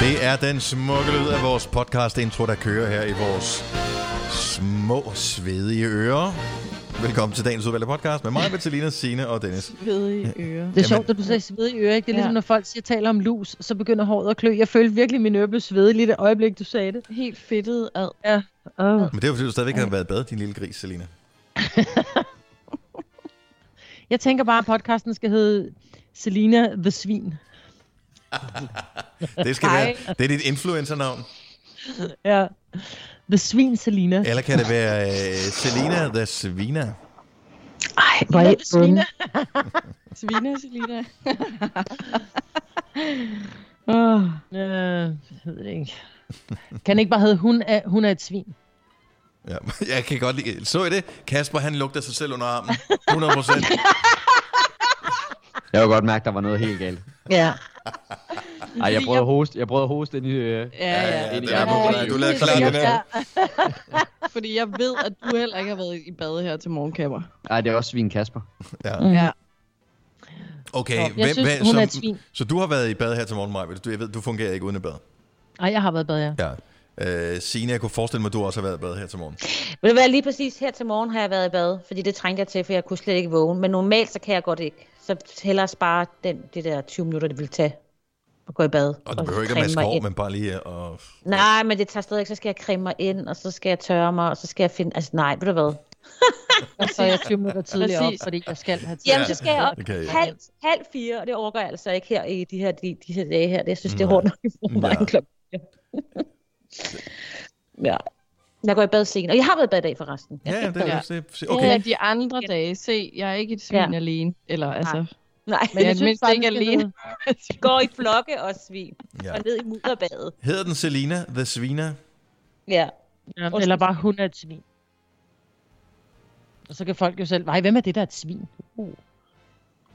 Det er den smukke lyd af vores podcast intro, der kører her i vores små, svedige ører. Velkommen til dagens udvalgte podcast med mig, Bettelina, Signe og Dennis. Svedige ører. Det er sjovt, at du siger svedig øre, ikke? Det er ligesom, Ja. når folk siger, taler om lus, så begynder håret at klø. Jeg følte virkelig, min øre blev svedig lige det øjeblik, du sagde det. Helt fedtet ad. Ja. Oh. Men det er jo fordi, du stadigvæk har været bad, din lille gris, Selina. Jeg tænker bare, at podcasten skal hedde Selina the Svin. Det skal Ej. være, det er dit influencer-navn. Ja. The Svin Selina. Eller kan det være uh, Selina the Svina? Ej, hvor er I Svina. Svina, Selina. Åh, øh, jeg ved det ikke. Kan det ikke bare hedde, hun er, hun er et svin? Ja, jeg kan godt lide. Så I det? Kasper, han lugter sig selv under armen. 100 procent. Jeg kunne godt mærke, der var noget helt galt. Ja. Ej, jeg prøvede at hoste, jeg prøvede at hoste ind i... Øh, Ja, ja. ja, ind i det er ærmet. på, du lavede klar den her. Fordi jeg ved, at du heller ikke har været i bad her til morgenkapper. Ej, det er også svin Kasper. Ja. Mm. Ja. Okay, Jeg hvem, synes, hvem, hun er så, så du har været i bad her til morgen, Maja. Du, jeg ved, du fungerer ikke uden i bad. Ej, jeg har været i bad, ja. Ja. Uh, Signe, jeg kunne forestille mig, at du også har været i bad her til morgen. Vil det være lige præcis her til morgen har jeg været i bad, fordi det trængte jeg til, for jeg kunne slet ikke vågne. Men normalt så kan jeg godt ikke. Så hellere spare den, det der 20 minutter, det vil tage at gå i bad. Og du behøver ikke at maske hår, men bare lige at... Nej, men det tager stadig ikke. Så skal jeg creme mig ind, og så skal jeg tørre mig, og så skal jeg finde... Altså nej, ved du hvad? Og så er jeg 20 minutter tidligere op, fordi jeg skal have tid. Jamen, så skal jeg op kan jeg. halv, halv fire, og det overgår jeg altså ikke her i de her, de, de her dage her. Det, jeg synes, det er hårdt nok i forvejen Ja. klokken ja. Jeg går i bad sent, og jeg har været i bad i dag forresten. Ja, ja, det er Ja. det. Okay. Okay. de andre dage, se, jeg er ikke et svin Ja. alene. Eller altså, Nej, Men jeg synes mindst bare, ikke alene. går i flokke og svin, Ja. og ned i mudderbadet. Hedder den Selina the Svina? Ja. Ja, eller bare, hun er et svin. Og så kan folk jo selv, nej, hvem er det, der er et svin? Uh.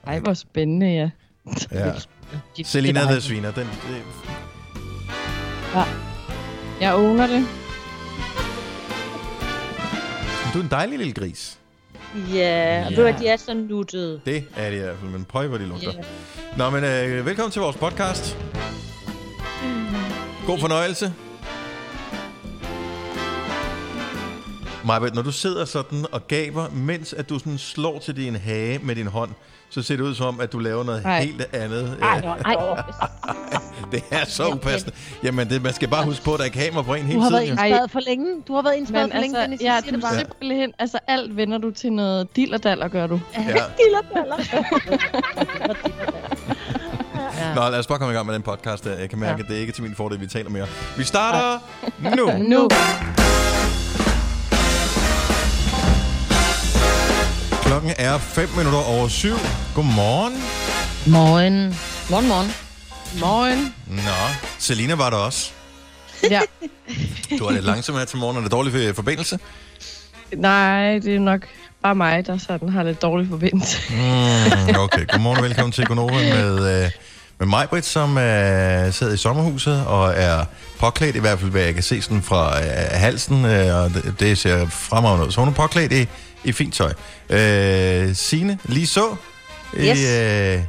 ej, hvor spændende, ja. Ja. Selina the. Svina. Den, det, Jeg owner det. Du er en dejlig lille gris. Ja, og ved du, at de er så nuttede. Det er det i hvert fald, men prøv hvor de lugter. Ja. Nå, men øh, velkommen til vores podcast. God fornøjelse. Majbert, når du sidder sådan og gaber, mens at du sådan slår til din hage med din hånd, så ser det ud som om, at du laver noget Ej. helt andet. Ej, ej, Det er så upassende. Jamen, det, man skal bare huske på, at der er kamera på en Du hele har været tiden. jo. inspireret for længe. Du har været inspireret Men for længe, altså, Dennis. ja, du bare. simpelthen, altså alt vender du til noget dillerdaller, gør du. Ja. Ja. Nå, lad os bare komme i gang med den podcast der. Jeg kan mærke, Ja. at det er ikke til min fordel, vi taler mere. Vi starter nu. Nu. Klokken er 5 minutter over syv. Godmorgen. Morgen. morgen, morgen. Morgen. Nå, Selina var der også. Ja. Du er lidt langsom her til morgen. Er det dårlig forbindelse? Nej, det er nok bare mig, der sådan har lidt dårlig forbindelse. Mm, okay, godmorgen og velkommen til Gonova med, øh, med mig, Britt, som øh, sidder i sommerhuset og er påklædt, i hvert fald hvad jeg kan se sådan fra øh, halsen, øh, og det, det ser fremragende ud. Så hun er påklædt i, i fint tøj. Øh, Signe, lige så, i Yes. øh,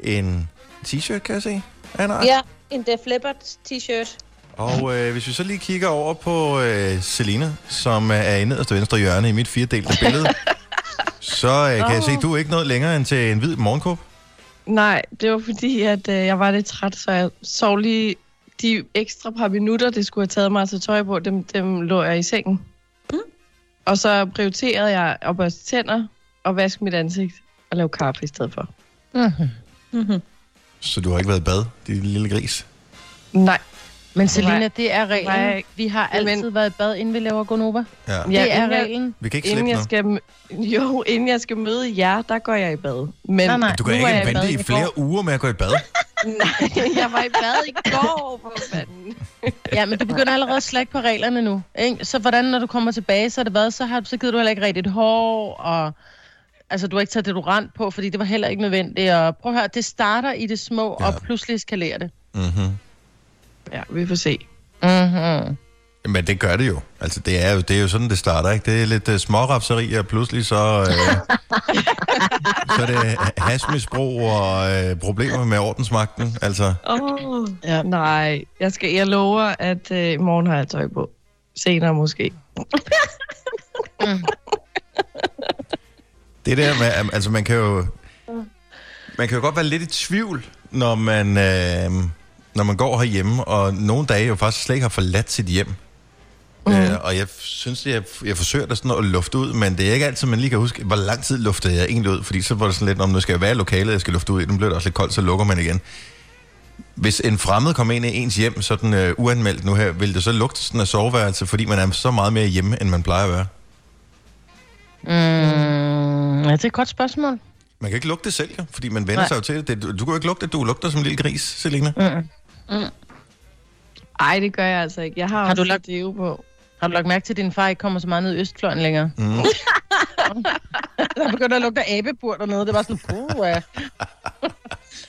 en t-shirt, kan jeg se. art. Ja, en Def Leppard t-shirt. Og øh, hvis vi så lige kigger over på øh, Selina, som øh, er i nederste venstre hjørne i mit firedelte billede, så øh, kan jeg se, at du er ikke noget længere end til en hvid morgenkåb. Nej, det var fordi, at øh, jeg var lidt træt, så jeg sov lige de ekstra par minutter, det skulle have taget mig at tage tøj på, dem, dem lå jeg i sengen. Og så prioriterede jeg at børste tænder og vaske mit ansigt og lave kaffe i stedet for. Mm-hmm. Så du har ikke været i bad, din lille gris? Nej. Men Selina, det er reglen. Nej. Vi har altid været i bad, inden vi laver Gonova. Ja. Ja, Det er inden jeg- reglen. Vi kan ikke Inden slippe jeg skal, jo, inden jeg skal møde jer, der går jeg i bad. Men Nej, nej. Du kan ikke er i vente bad i går. flere uger med at gå i bad. Nej, jeg var i bad i går, for fanden. Ja, men du begynder allerede at slække på reglerne nu. Ikke? Så hvordan, når du kommer tilbage, så er det hvad? Så, har, så gider du heller ikke rigtigt hår, og altså, du har ikke taget deodorant på, fordi det var heller ikke nødvendigt. Og prøv at høre, det starter i det små, Ja. ja. og pludselig eskalerer det. Mm-hmm. Ja, vi får se. Mm-hmm. Men det gør det jo. Altså, det er jo, det er jo sådan, det starter, ikke? Det er lidt uh, smårapseri, og pludselig så, uh, så er det hasmisbrug og uh, problemer med ordensmagten. Altså, Oh, Ja. nej, jeg, skal, jeg lover, at øh, i morgen har jeg tøj på. Senere måske. det der med, altså man kan jo, man kan jo godt være lidt i tvivl, når man, uh, når man går herhjemme, og nogle dage jo faktisk slet ikke har forladt sit hjem. Mm. Uh, og jeg synes, jeg, jeg forsøger det sådan at lufte ud, men det er ikke altid, man lige kan huske, hvor lang tid luftede jeg egentlig ud, fordi så var det sådan lidt, om nu skal jeg være i lokalet, jeg skal lufte ud i, den bliver det også lidt koldt, så lukker man igen. Hvis en fremmed kommer ind i ens hjem, sådan uh, uanmeldt nu her, vil det så lugte sådan af soveværelse, fordi man er så meget mere hjemme, end man plejer at være? Mm, ja, det er et godt spørgsmål. Man kan ikke lugte det selv, jo, fordi man vender Nej. sig jo til det. det. Du, du kan jo ikke lugte, at du lugter som en lille gris, Selina. Mm. Ej, det gør jeg altså ikke. Jeg har, Har du lagt... deo på. Har du lagt mærke til, at din far ikke kommer så meget ned i Østfløjen længere? Mm. Der begynder at lugte af æbebur dernede. Det var sådan, puh, ja.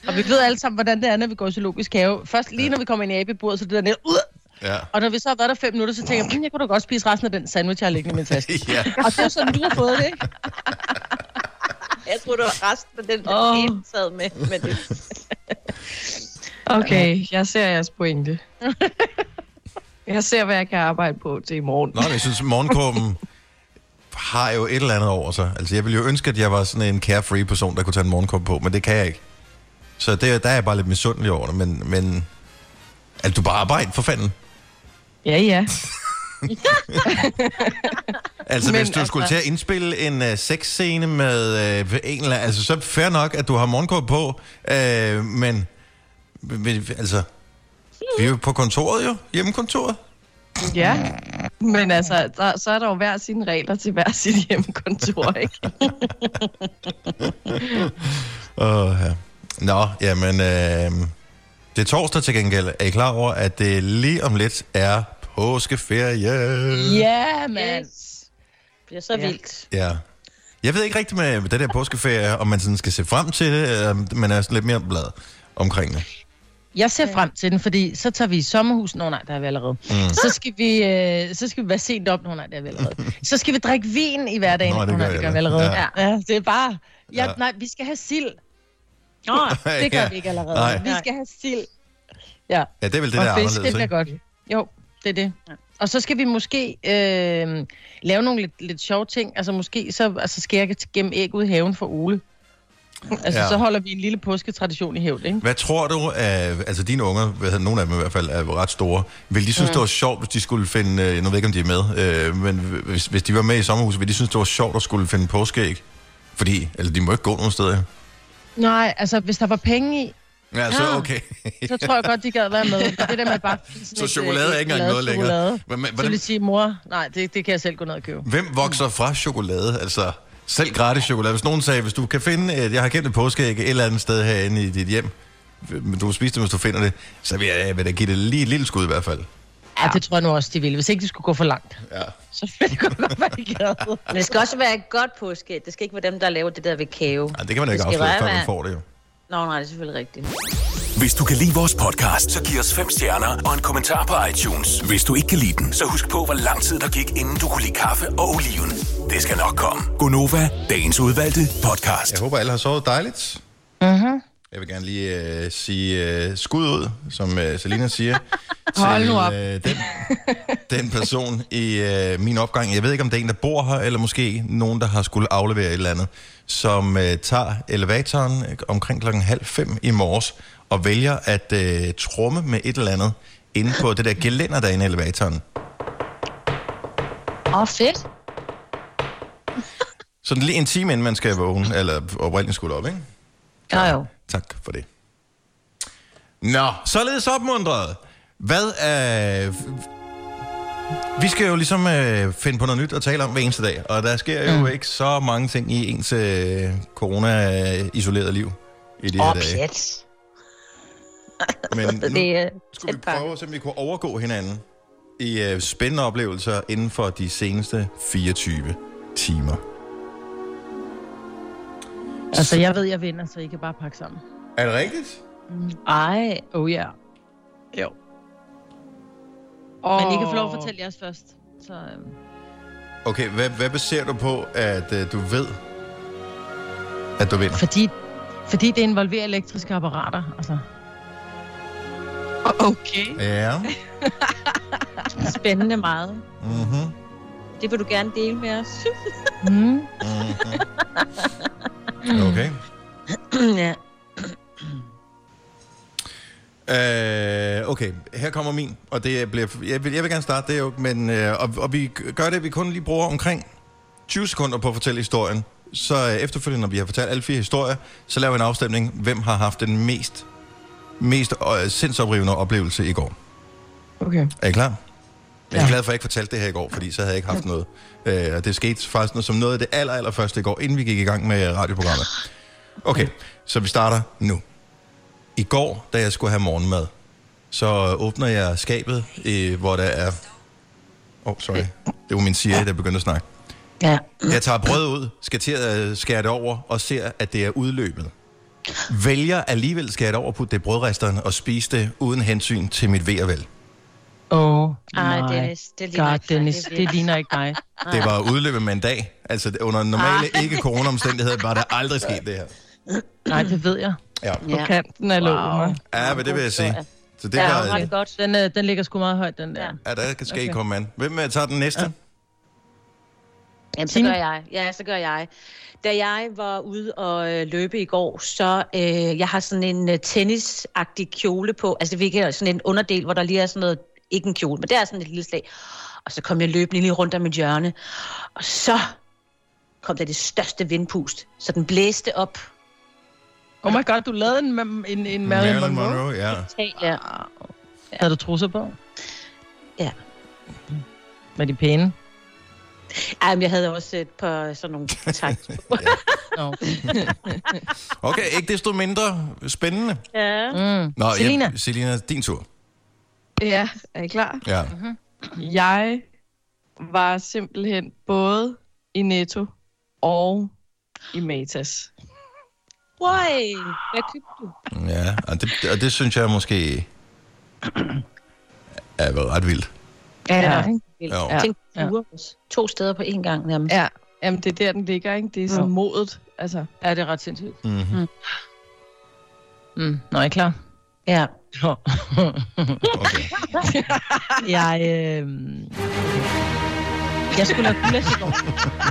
Og vi ved alle sammen, hvordan det er, når vi går i zoologisk have. Først lige når vi kommer ind i æbeburet, så det der nede, ud. Ja. Og når vi så har været der fem minutter, så tænker jeg, "Mm, jeg kunne da godt spise resten af den sandwich, jeg har liggende i min taske. ja. Og det er sådan, du har fået det, ikke? Jeg tror, det var resten af den, der oh. sad med. med det. Okay, jeg ser jeres pointe. Jeg ser, hvad jeg kan arbejde på til i morgen. Nå, men jeg synes, morgenkåben har jo et eller andet over sig. Altså, jeg ville jo ønske, at jeg var sådan en carefree person, der kunne tage en morgenkåbe på, men det kan jeg ikke. Så det, der er jeg bare lidt misundelig over det, men, men altså, du bare arbejde for fanden. Ja, ja. Altså, Men hvis du altså- skulle til at indspille en uh, sexscene med uh, en eller altså, så fair nok, at du har morgenkåbe på, uh, men, men, altså, vi er jo på kontoret jo, hjemmekontoret. Ja, men altså, der, så er der jo hver sine regler til hver sit hjemmekontor, ikke? Åh, ja. Nå, jamen, øh, det er torsdag til gengæld. Er I klar over, at det lige om lidt er påskeferie? Ja, mand. Yes. Det bliver så Ja. vildt. Ja. Jeg ved ikke rigtigt med det der påskeferie, om man sådan skal se frem til det, eller om man er sådan lidt mere blad omkring det. Jeg ser frem til den, fordi så tager vi i sommerhus. Nå nej, der er vi allerede. Mm. Så, skal vi, øh, så skal vi være sent op. Nå nej, der er vi allerede. Så skal vi drikke vin i hverdagen. Nå, det Nå, gør nej, det gør vi allerede. Ja. Ja. det er bare... Ja, Ja. Nej, vi skal have sild. Nå, Det gør ja. vi ikke allerede. Nej. Vi skal have sild. Ja, Ja, det er vel det, og der er fisk, det bliver godt. Jo, det er det. Og så skal vi måske øh, lave nogle lidt, lidt sjove ting. Altså måske så altså, skal jeg gemme æg ud i haven for Ole. Altså, Ja. så holder vi en lille påsketradition i hævd, ikke? Hvad tror du, af, altså dine unger, hvad hedder, nogle af dem i hvert fald, er ret store, vil de synes, mm. det var sjovt, hvis de skulle finde, øh, nu ved jeg ikke, om de er med, øh, men hvis, hvis de var med i sommerhuset, vil de synes, det var sjovt at skulle finde påskeæg? Fordi, altså de må ikke gå nogen steder. Nej, altså hvis der var penge i, Ja, så Ja. okay. så tror jeg godt, de gad være med. Det der med bare... Så chokolade øh, er ikke engang noget længere. men, Så vil hvordan, de sige, mor, nej, det, det kan jeg selv gå ned og købe. hvem vokser fra chokolade? Altså, selv gratis chokolade. Hvis nogen sagde, hvis du kan finde, et, jeg har gemt et påskeæg et eller andet sted herinde i dit hjem, men du kan spise det, hvis du finder det, så vil jeg, jeg vil da give det lige et lille skud i hvert fald. Ja, det tror jeg nu også, de ville. Hvis ikke de skulle gå for langt, Ja. så ville det godt være, de men det skal også være et godt påske. Det skal ikke være dem, der laver det der ved kave. Ej, det kan man jo ikke Det afsløre, før man får det jo. Nå, nej, det er selvfølgelig rigtigt. Hvis du kan lide vores podcast, så giv os fem stjerner og en kommentar på iTunes. Hvis du ikke kan lide den, så husk på, hvor lang tid der gik, inden du kunne lide kaffe og oliven. Det skal nok komme. Gonova, dagens udvalgte podcast. Jeg håber, alle har sovet dejligt. Mm-hmm. Jeg vil gerne lige øh, sige øh, skud ud, som øh, Selina siger, til øh, den, den person i øh, min opgang. Jeg ved ikke, om det er en, der bor her, eller måske nogen, der har skulle aflevere et eller andet, som øh, tager elevatoren øh, omkring klokken halv fem i morges og vælger at øh, tromme med et eller andet inde på det der gelænder, der er inde i elevatoren. Åh, oh, fedt. Sådan lige en time, inden man skal vågne, eller oprindeligt skulle op, ikke? Jo, jo. Tak for det. Nå, således opmuntret. Hvad er... Vi skal jo ligesom øh, finde på noget nyt at tale om hver eneste dag, og der sker jo mm. ikke så mange ting i ens øh, corona-isolerede liv i de her Åh, dage. pjat. Men nu det er skulle vi prøve at se, om vi kunne overgå hinanden i øh, spændende oplevelser inden for de seneste 24 timer. Altså, jeg ved, jeg vinder, så I kan bare pakke sammen. Er det rigtigt? Ej. Oh ja. Yeah. Jo. Oh. Men I kan få lov at fortælle jeres først. Så, øhm, Okay, hvad, hvad baserer du på, at øh, du ved, at du vinder? fordi, fordi det involverer elektriske apparater. Altså. Okay. Ja. Spændende meget. Mm-hmm. Det vil du gerne dele med os. Mm. Mm-hmm. Okay. ja. Øh, okay, her kommer min, og det bliver, jeg, vil, jeg vil gerne starte det jo, men, øh, og, og vi gør det, at vi kun lige bruger omkring 20 sekunder på at fortælle historien. Så øh, efterfølgende, når vi har fortalt alle fire historier, så laver vi en afstemning, hvem har haft den mest, mest øh, sindsoprivende oplevelse i går. Okay. Er I klar? Jeg er glad for, at jeg ikke fortalte det her i går, fordi så havde jeg ikke haft noget. Øh, og det skete faktisk noget, som noget af det aller, aller første i går, inden vi gik i gang med radioprogrammet. Okay, så vi starter nu. I går, da jeg skulle have morgenmad, så åbner jeg skabet, øh, hvor der er... Åh, oh, sorry. Det var min Siri, der begyndte at snakke. Ja. Jeg tager brød ud, skal til at skære det over, og ser, at det er udløbet. Vælger alligevel skære det over, putte det i brødresteren og spise det uden hensyn til mit ved og vel. Oh, Ej, nej. Dennis, det ligner God, ikke. Dennis, Det er det ligner ikke dig. Det var udløbet med en dag. Altså det- under normale ikke-corona-omstændigheder var der aldrig sket det her. Nej, det ved jeg. Ja, På Ja. kanten af. Wow. ja men det vil jeg sige. Så det Ja, var... har det godt. Den, øh, den ligger sgu meget højt, den der. Ja. Der skal okay. Okay. komme an. Hvem øh, tager den næste? Ja. Jamen, så gør jeg. Ja, så gør jeg. Da jeg var ude og øh, løbe i går, så øh, jeg har sådan en øh, tennisagtig kjole på. Altså det er sådan en underdel, hvor der lige er sådan noget, ikke en kjole, men det er sådan et lille slag. Og så kom jeg løbende lige rundt om mit hjørne. Og så kom der det største vindpust. Så den blæste op. Oh my god, du lavede en, en, en Marilyn, Marilyn Monroe. Monroe, ja. Ja. Havde du trusser på? Ja. Var de pæne? Ej, men jeg havde også et par sådan nogle takt. Okay, ikke desto mindre spændende. ja. Mm. Nå, Selina. Ja, Selina, din tur. Ja, er I klar? Ja. Jeg var simpelthen både i Netto og i Matas. Why? Hvad købte du? Ja, og det, og det synes jeg måske er været ret vildt. Ja, Ja, ja. Jo. ja. Tænk, Ja. ja. to steder på én gang nærmest. Ja, jamen det er der, den ligger, ikke? Det er sådan Ja. modet. Altså, Ja, det er ret sindssygt. Mm-hmm. Mm. Nå, er I klar? ja. Nå. Okay. jeg, øh... Jeg skulle lave gulasch i går.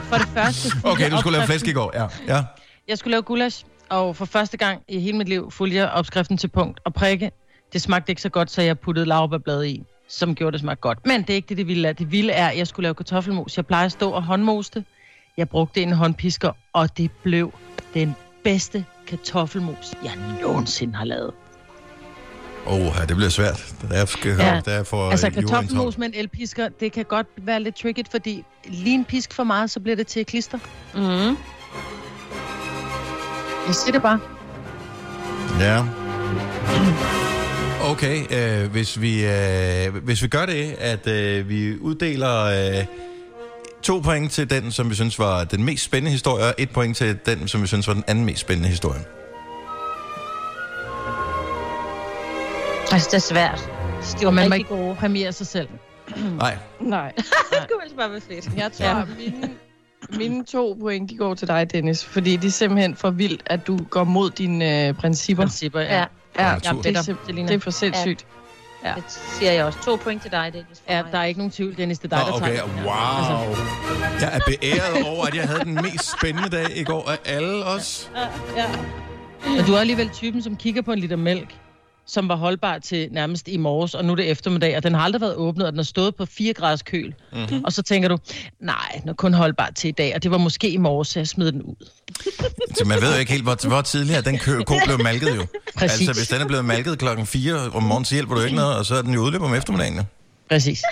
For det første... okay, du skulle lave flæsk i går. Ja. ja. Jeg skulle lave gulasch, og for første gang i hele mit liv fulgte jeg opskriften til punkt og prikke. Det smagte ikke så godt, så jeg puttede laurbærblad i, som gjorde det smagt godt. Men det er ikke det, det vilde er. Det vilde er, at jeg skulle lave kartoffelmos. Jeg plejer at stå og håndmoste. Jeg brugte en håndpisker, og det blev den bedste kartoffelmos, jeg nogensinde har lavet. Åh, oh, det bliver svært. Der er, skal, Ja. der er for Altså øh, kartoffelmos med en elpisker, det kan godt være lidt tricky, fordi lige en pisk for meget, så bliver det til klister. Mm. Jeg siger det bare. Ja. Okay, øh, hvis, vi, øh, hvis vi gør det, at øh, vi uddeler øh, to point til den, som vi synes var den mest spændende historie, og et point til den, som vi synes var den anden mest spændende historie. Altså, det er svært. De var Og man må ikke gode. præmiere sig selv. Nej, nej. Det kunne ellers bare være fedt. Jeg tror, ja. mine, mine to point, de går til dig, Dennis. Fordi det er simpelthen for vildt, at du går mod dine øh, principper. Principper, ja. Ja, Ja, natur. det, er det er for sindssygt. Ja. det siger jeg også. To point til dig, er Ja, der er ikke nogen tvivl, Dennis. Det er dig, Nå, der okay, tager den. wow. Jeg er beæret over, at jeg havde den mest spændende dag i går af alle os. Men du er alligevel typen, som kigger på en liter mælk, som var holdbar til nærmest i morges, og nu er det eftermiddag, og den har aldrig været åbnet, og den har stået på 4 graders køl. Mhm. Mm-hmm. Og så tænker du, nej, den er kun holdbar til i dag, og det var måske i morges, så jeg smed den ud. Så man ved jo ikke helt, hvor, hvor tidligere den kø, ko blev malket jo. Præcis. Altså, hvis den er blevet malket klokken 4 om morgenen, så hjælper du ikke noget, og så er den jo udløb om eftermiddagen. jo. Præcis.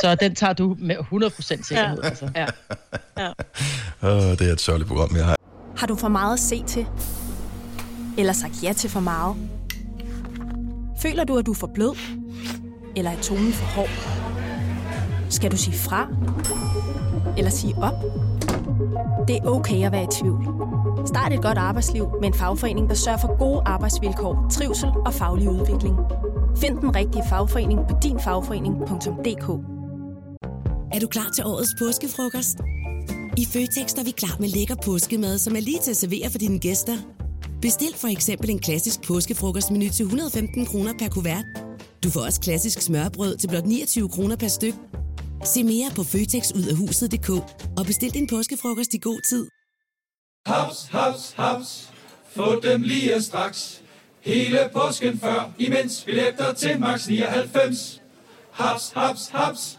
Så den tager du med 100% sikkerhed. Ja. Altså. Ja. Åh, det er et sørgeligt program, jeg har. Har du for meget at se til? Eller sagt ja til for meget? Føler du, at du er for blød? Eller er tonen for hård? Skal du sige fra? Eller sige op? Det er okay at være i tvivl. Start et godt arbejdsliv med en fagforening, der sørger for gode arbejdsvilkår, trivsel og faglig udvikling. Find den rigtige fagforening på dinfagforening.dk Er du klar til årets påskefrokost? I Føtex er vi klar med lækker påskemad, som er lige til at servere for dine gæster. Bestil for eksempel en klassisk påskefrokostmenu til 115 kroner per kuvert. Du får også klassisk smørbrød til blot 29 kroner per styk. Se mere på føtexudafhuset.dk og bestil din påskefrokost i god tid. Haps, haps, haps. Få dem lige straks. Hele påsken før, imens billetter til max 99. Haps, haps, haps.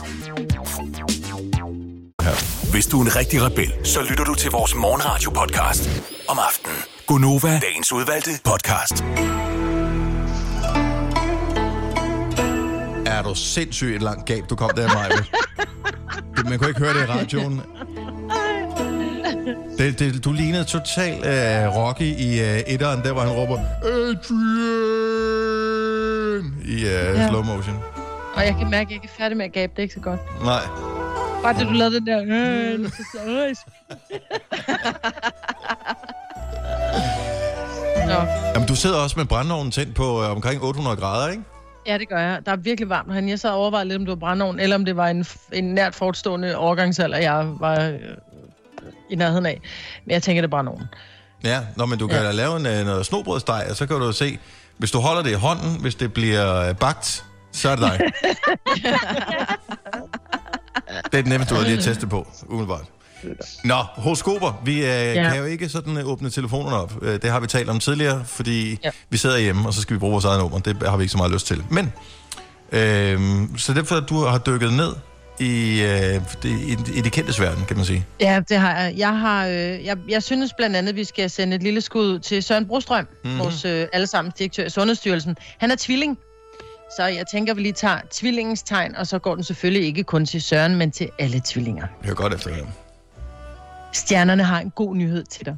Hvis du er en rigtig rebel, så lytter du til vores morgenradio-podcast om aftenen. Gunova, dagens udvalgte podcast. Er du sindssygt et langt gab, du kom der, Maja? Man kunne ikke høre det i radioen. Det, det, du lignede totalt uh, Rocky i uh, etteren, der hvor han råber Adrian i uh, Ja. slow motion. Og jeg kan mærke, at jeg ikke er færdig med at gabe. Det er ikke så godt. Nej. Bare det, du lavede den der... Øh, øh. Nå. Jamen, du sidder også med brændeovnen tændt på uh, omkring 800 grader, ikke? Ja, det gør jeg. Der er virkelig varmt herinde. Jeg sad og overvejede lidt, om det var brændeovn, eller om det var en, en nært forestående overgangsalder, jeg var øh, i nærheden af. Men jeg tænker, det er brændeovn. Ja, Nå, men du kan Ja. ja. lave en, uh, noget snobrødsteg, og så kan du se, hvis du holder det i hånden, hvis det bliver uh, bagt, så er det dig. det er det nemmeste, du har lige at teste på, umiddelbart. Nå, horoskoper. Vi øh, ja. kan jo ikke sådan øh, åbne telefonerne op. Øh, det har vi talt om tidligere, fordi ja. vi sidder hjemme, og så skal vi bruge vores eget nummer. Det har vi ikke så meget lyst til. Men, øh, så derfor, at du har dykket ned i, øh, det, i, i det kendte verden, kan man sige. Ja, det har jeg. Jeg, har, øh, jeg, jeg synes blandt andet, at vi skal sende et lille skud til Søren Brostrøm, Mhm. mm-hmm. vores øh, allesammens direktør i Sundhedsstyrelsen. Han er tvilling, så jeg tænker, vi lige tager tvillingens tegn, og så går den selvfølgelig ikke kun til Søren, men til alle tvillinger. Hør godt efter her. Stjernerne har en god nyhed til dig.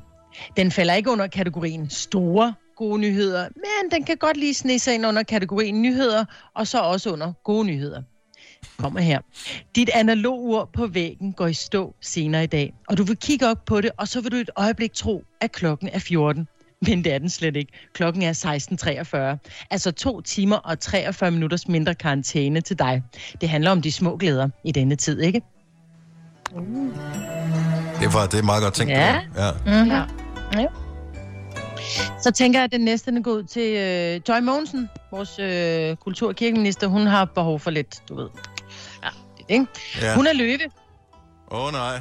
Den falder ikke under kategorien store gode nyheder, men den kan godt lige snige sig ind under kategorien nyheder, og så også under gode nyheder. Kommer her. Dit analogur på væggen går i stå senere i dag, og du vil kigge op på det, og så vil du et øjeblik tro, at klokken er 14. Men det er den slet ikke. Klokken er 16.43. Altså to timer og 43 minutters mindre karantæne til dig. Det handler om de små glæder i denne tid, ikke? Det er, for, det er meget godt tænkt. Ja. det ja. Mm-hmm. Ja. ja. Så tænker jeg, at den næste den går ud til øh, Joy Mogensen, vores øh, kultur- og kirkeminister. Hun har behov for lidt, du ved. Ja, det, ikke? Ja. Hun er løve. Åh oh, nej.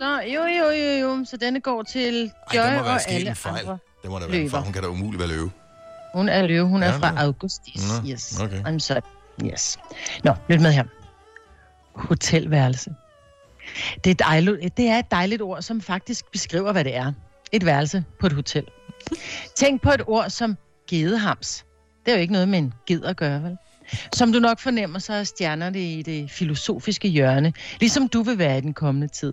Så jo, jo, jo, jo. Så denne går til Joy Ej, det og alle fejl. andre. Det må da være fejl. Hun kan da umuligt være løve. Hun er løve. Hun er Ja, fra nå. Augustis. Nå, Yes. okay. I'm sorry. Yes. Nå, lyt med her. Hotelværelse. Det er, et dejligt, det er et dejligt ord, som faktisk beskriver, hvad det er. Et værelse på et hotel. Tænk på et ord som gedehams. Det er jo ikke noget med en ged at gøre, vel? Som du nok fornemmer, så er stjernerne i det filosofiske hjørne, ligesom du vil være i den kommende tid.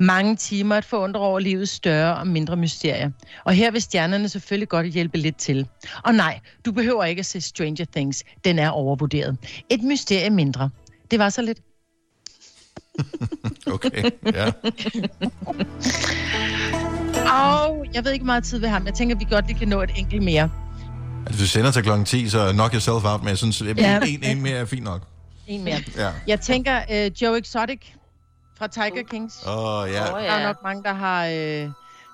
Mange timer at forundre over livets større og mindre mysterier. Og her vil stjernerne selvfølgelig godt hjælpe lidt til. Og nej, du behøver ikke at se Stranger Things. Den er overvurderet. Et mysterie mindre. Det var så lidt. Okay, ja. Og jeg ved ikke meget tid ved ham. Jeg tænker, vi godt lige kan nå et enkelt mere. Altså, du sender til klokken 10, så knock yourself out, men jeg synes, at Ja. en, en mere er fint nok. En mere. Ja. Jeg tænker uh, Joe Exotic fra Tiger Kings. Åh, oh, ja. Der er nok mange, der har, øh,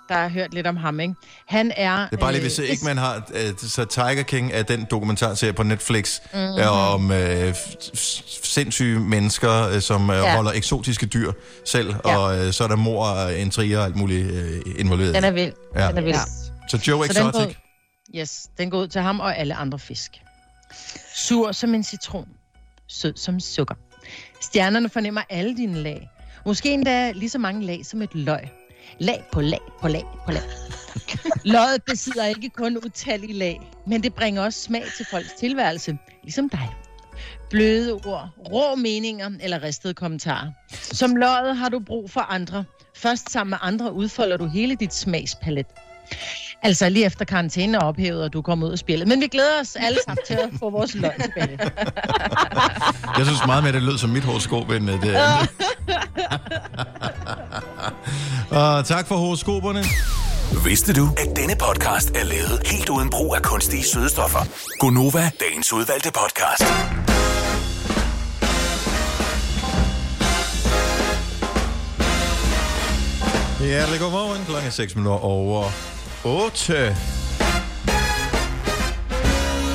der har hørt lidt om ham, ikke? Han er... Det er bare lige, hvis øh, ikke man har... øh, Så Tiger King er den dokumentarserie på Netflix Mhm. mm-hmm. om øh, f- f- sindssyge mennesker, øh, som øh, Ja. holder eksotiske dyr selv, Ja. og øh, så er der mor og intriger og alt muligt øh, involveret. Den er vild. Ja. Den er vild. Så Joe Så den går, yes, den går ud til ham og alle andre fisk. Sur som en citron. Sød som sukker. Stjernerne fornemmer alle dine lag. Måske endda lige så mange lag som et løg. Lag på lag på lag på lag. Løget besidder ikke kun utallige lag, men det bringer også smag til folks tilværelse, ligesom dig. bløde ord, rå meninger eller ristede kommentarer. Som løget har du brug for andre. Først sammen med andre udfolder du hele dit smagspalet. Altså lige efter karantænen er ophævet, og du kommer ud af spillet. Men vi glæder os alle sammen til at få vores løg tilbage. Jeg synes meget mere, det lød som mit horoskop, end øh, det andet. Og tak for horoskoperne. Vidste du, at denne podcast er lavet helt uden brug af kunstige sødestoffer? Gonova, dagens udvalgte podcast. Hjertelig godmorgen. Klokken er 6 minutter over 8.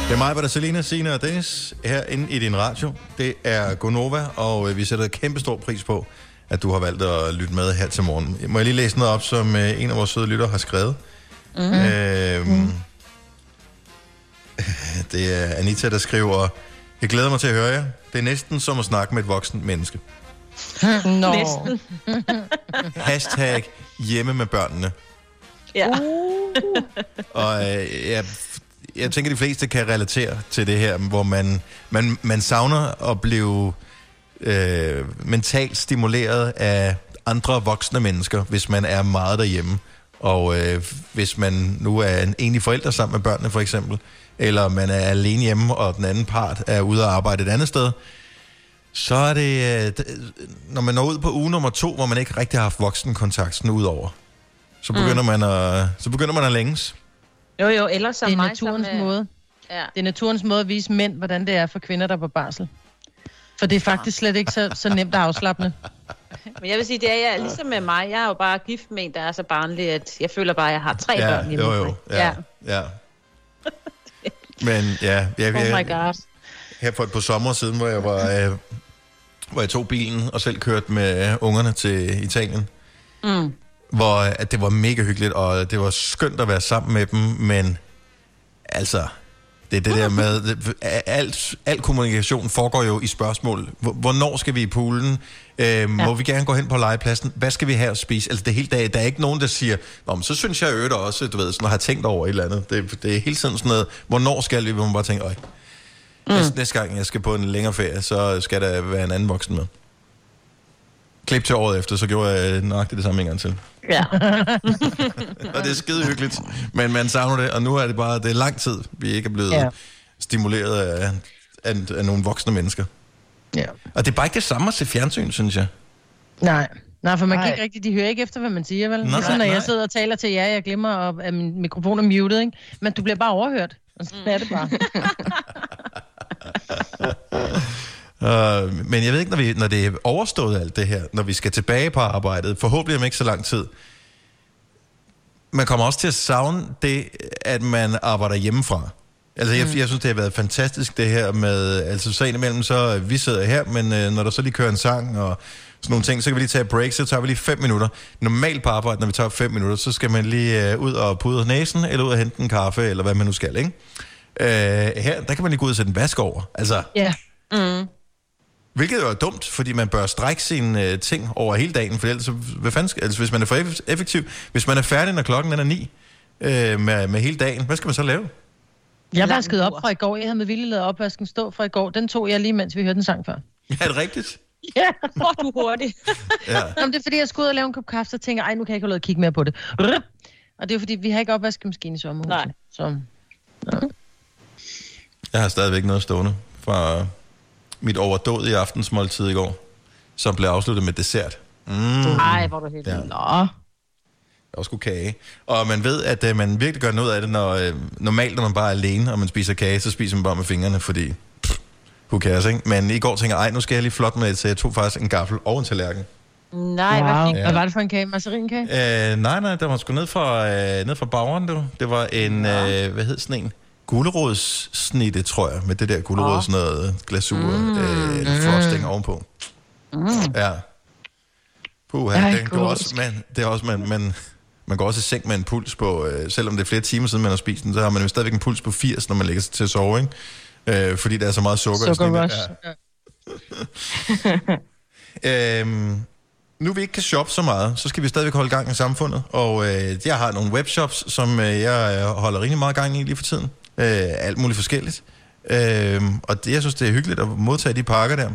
Det er mig, der Selina, Sina og Dennis herinde i din radio. Det er Gonova, og øh, vi sætter kæmpe stor pris på, at du har valgt at lytte med her til morgen. Må jeg lige læse noget op, som øh, en af vores søde lytter har skrevet? Mm. Øhm, det er Anita, der skriver, jeg glæder mig til at høre jer. Det er næsten som at snakke med et voksen menneske. Nå. Næsten. Hashtag hjemme med børnene. Ja. Og øh, jeg, jeg tænker, de fleste kan relatere til det her, hvor man, man, man savner at blive øh, mentalt stimuleret af andre voksne mennesker, hvis man er meget derhjemme. Og øh, hvis man nu er en enig forælder sammen med børnene for eksempel, eller man er alene hjemme, og den anden part er ude at arbejde et andet sted, så er det, øh, når man når ud på uge nummer to, hvor man ikke rigtig har haft voksenkontakt sådan udover, så begynder, mm. man at, så begynder man at længes. Jo, jo, ellers som Det er mig, naturens som, øh, måde. Ja. Det er naturens måde at vise mænd, hvordan det er for kvinder, der er på barsel. For det er faktisk slet ikke så, så nemt at afslappende. Men jeg vil sige, det er jeg, ligesom med mig. Jeg er jo bare gift med en, der er så barnlig, at jeg føler bare, at jeg har tre børn hjemme. jo, jo. mig. Ja, ja. Men ja, jeg, Oh my jeg, god. her for et par sommer siden, hvor jeg var, øh, hvor jeg tog bilen og selv kørte med ungerne til Italien, Mm. Hvor øh, at det var mega hyggeligt, og det var skønt at være sammen med dem, men altså, det er det der med, det, alt, al kommunikation foregår jo i spørgsmål. Hvor- Hvornår skal vi i poolen? Øh, må vi gerne gå hen på legepladsen? Hvad skal vi have at spise? Altså det helt dag, der er ikke nogen, der siger, Nå, men så synes jeg øvrigt også, du ved, sådan at have tænkt over et eller andet. Det, det er hele tiden sådan noget, hvornår skal vi, man bare tænker, øj, mm. næste, næste gang jeg skal på en længere ferie, så skal der være en anden voksen med. Klip til året efter, så gjorde jeg nøjagtigt det samme en gang til. Ja. og det er skide hyggeligt. Men man savner det, og nu er det bare, det er lang tid, vi ikke er blevet ja. Stimuleret af, af, af nogle voksne mennesker. Ja. Og det er bare ikke det samme at se fjernsyn, synes jeg. Nej. Nej, for man kan Nej. ikke rigtig, de hører ikke efter, hvad man siger, vel? Nej, Nej, ligesom når nej. jeg sidder og taler til jer, jeg glemmer, at, at min mikrofon er muted, ikke? Men du bliver bare overhørt. Og sådan er det bare. Uh, men jeg ved ikke, når, vi, når det er overstået alt det her, når vi skal tilbage på arbejdet, forhåbentlig om ikke så lang tid, man kommer også til at savne det, at man arbejder hjemmefra. Altså, jeg, jeg synes, det har været fantastisk, det her med... Altså, så indimellem, så vi sidder her, men øh, når der så lige kører en sang og sådan nogle ting, så kan vi lige tage et break, så tager vi lige fem minutter. Normalt på arbejde, når vi tager fem minutter, så skal man lige øh, ud og pudre næsen, eller ud og hente en kaffe, eller hvad man nu skal, ikke? Øh, her, der kan man lige gå ud og sætte en vask over. Altså, Ja. Mm. Hvilket jo er dumt, fordi man bør strække sine øh, ting over hele dagen, for ellers, så- hvad fanden skal, altså, hvis man er for eff- effektiv, hvis man er færdig, når klokken er ni øh, med, med hele dagen, hvad skal man så lave? Jeg vaskede op fra i går. Jeg havde med vilje lavet opvasken stå fra i går. Den tog jeg lige, mens vi hørte den sang før. Er det rigtigt? Ja. Hvor du hurtig. Ja. Jamen, det er fordi, jeg skulle ud og lave en kop kaffe, så tænker jeg, ej, nu kan jeg ikke holde og kigge mere på det. Og det er fordi, vi har ikke opvaskemaskine i sommerhuset. Nej. Så Jeg har stadigvæk noget stående fra mit overdådige aftensmåltid i går, som blev afsluttet med dessert. Mm. Ej, hvor er du heldig. Ja. Nå. Også kage. Og man ved, at øh, man virkelig gør noget af det, når øh, normalt, når man bare er alene, og man spiser kage, så spiser man bare med fingrene, fordi pff, who cares, ikke? Men i går tænker jeg, ej, nu skal jeg lige flot med det, så jeg tog faktisk en gaffel og en tallerken. Nej, hvad Wow. fik Hvad var det for en kage? Masserinkage? Øh, nej, nej, der var sgu ned fra, øh, ned fra bageren, du. Det var en, øh, hvad hed sådan en? Gulerodssnitte, tror jeg, med det der gulerods noget glasur, mm. øh, frosting ovenpå. Mm. Ja. Puh, Ej, det, går gulerod. også, man, det er også, man, man, man går også i seng med en puls på, øh, selvom det er flere timer siden, man har spist den, så har man jo stadigvæk en puls på 80, når man lægger sig til at sove, ikke? Øh, fordi der er så meget sukker. sådan Sukker Ja. rush. Øhm, nu vi ikke kan shoppe så meget, så skal vi stadigvæk holde gang i samfundet. Og øh, jeg har nogle webshops, som øh, jeg øh, holder rigtig meget gang i lige for tiden. Øh, alt muligt forskelligt. Øhm, og det, jeg synes, det er hyggeligt at modtage de pakker der.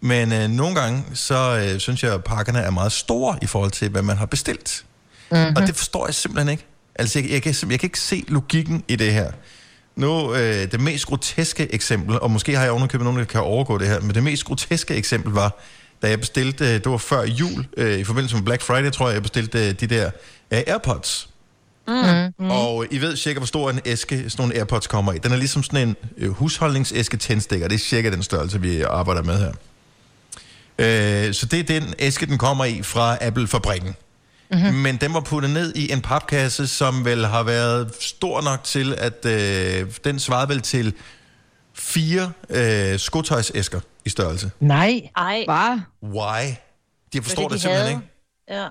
Men øh, nogle gange, så øh, synes jeg, at pakkerne er meget store i forhold til, hvad man har bestilt. Mm-hmm. Og det forstår jeg simpelthen ikke. Altså, jeg, jeg, kan, jeg kan ikke se logikken i det her. Nu, øh, det mest groteske eksempel, og måske har jeg underkøbet nogen, der kan overgå det her, men det mest groteske eksempel var, da jeg bestilte, øh, det var før jul, øh, i forbindelse med Black Friday, tror jeg, jeg bestilte øh, de der øh, AirPods. Mm. Mm. Og I ved cirka, hvor stor en æske sådan nogle AirPods kommer i. Den er ligesom sådan en øh, husholdningsæske tændstikker. Det er cirka den størrelse, vi arbejder med her. Øh, så det er den æske, den kommer i fra Apple-fabrikken. Mm-hmm. Men den var puttet ned i en papkasse, som vel har været stor nok til, at øh, den svarede vel til fire øh, skotøjsæsker i størrelse. Nej. Ej. Bare. Why? De forstår Fordi det de simpelthen havde- ikke. Ja.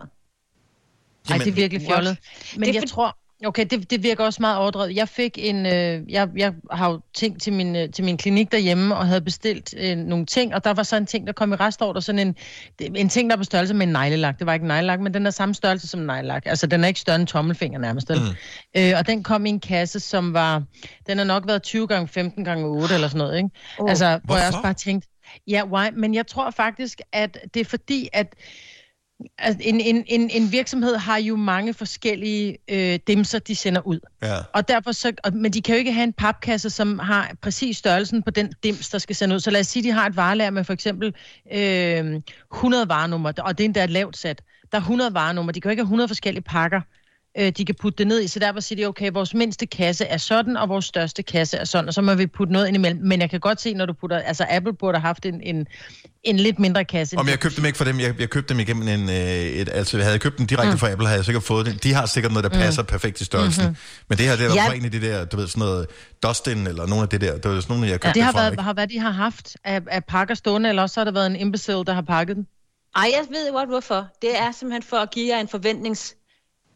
Ej, det er virkelig fjollet. Men Det er jeg for- tror... Okay, det, det virker også meget overdrevet. Jeg fik en... Øh, jeg, jeg har jo ting til min, øh, til min klinik derhjemme, og havde bestilt øh, nogle ting, og der var så en ting, der kom i restordre, sådan en, en ting, der er på størrelse med en neglelak. Det var ikke en neglelak, men den er samme størrelse som en neglelak. Altså, den er ikke større end en tommelfinger nærmest. Mm. Øh, og den kom i en kasse, som var... Den har nok været 20 gange 15 gange 8 eller sådan noget, ikke? Oh. Altså, hvor jeg også Hvorfor? bare tænkte, ja, why? Men jeg tror faktisk, at det er fordi, at Altså, en, en, en, en virksomhed har jo mange forskellige øh, dimser, de sender ud. Ja. Og derfor så, og, men de kan jo ikke have en papkasse, som har præcis størrelsen på den dims, der skal sende ud. Så lad os sige, de har et varelager med for eksempel øh, 100 varenummer, og det er endda et lavt sat. Der er 100 varenummer. De kan jo ikke have 100 forskellige pakker, øh, de kan putte det ned i. Så derfor siger de, okay, vores mindste kasse er sådan, og vores største kasse er sådan, og så må vi putte noget ind imellem. Men jeg kan godt se, når du putter, altså Apple burde have haft en, en, en lidt mindre kasse. Om jeg købte dem ikke for dem, jeg, jeg købte dem igennem en, øh, et, altså havde jeg købt dem direkte Mm. mm. fra Apple, havde jeg sikkert fået det. De har sikkert noget, der Mm. passer perfekt til størrelsen. Mhm. Mm-hmm. Men det her, det er Ja. ja. en af de der, du ved, sådan noget Dustin, eller nogle af det der, det var sådan nogle, jeg Ja, købte det har fra, været, ikke? har været, de har haft af, af pakker stående, eller også så har der været en imbecile, der har pakket den. Ej, jeg ved godt hvorfor. Det er simpelthen for at give jer en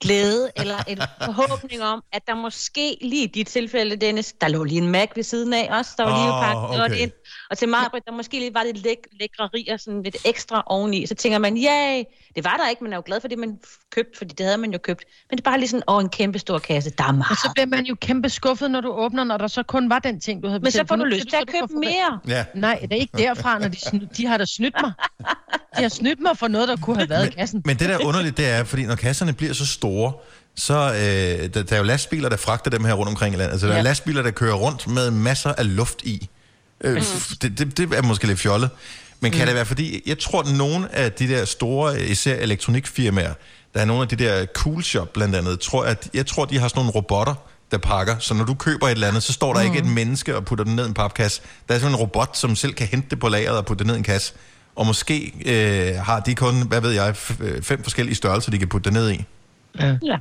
forventningsglæde, eller en forhåbning om, at der måske lige i dit tilfælde, Dennis, der lå lige en Mac ved siden af os, der var lige Åh, pakket okay. ind. Og til mig, der måske lige var lidt læk- lækrerier, sådan lidt ekstra oveni. Så tænker man, ja, det var der ikke, man er jo glad for det, man købte, fordi det havde man jo købt. Men det er bare lige sådan, åh, en kæmpe stor kasse, der er meget. Og så bliver man jo kæmpe skuffet, når du åbner, når der så kun var den ting, du havde Men så bestilt. får du lyst til så, at købe mere. Ja. Nej, det er ikke derfra, når de, sny- de har da snydt mig. De har snydt mig for noget, der kunne have været i kassen. Men det der er underligt, det er, fordi når kasserne bliver så store, så øh, der, der er jo lastbiler, der fragter dem her rundt omkring i landet. Altså, der er Ja. lastbiler, der kører rundt med masser af luft i. Øh, f- det, det, det er måske lidt fjollet. Men kan Mm. det være, fordi jeg tror, at nogle af de der store, især elektronikfirmaer, der er nogle af de der cool shop blandt andet, tror at, jeg tror, de har sådan nogle robotter, der pakker. Så når du køber et eller andet, så står der mm. ikke et menneske og putter den ned i en papkasse. Der er sådan en robot, som selv kan hente det på lageret og putte det ned i en kasse. Og måske øh, har de kun, hvad ved jeg, f- øh, fem forskellige størrelser, de kan putte det ned i. Ja. ja.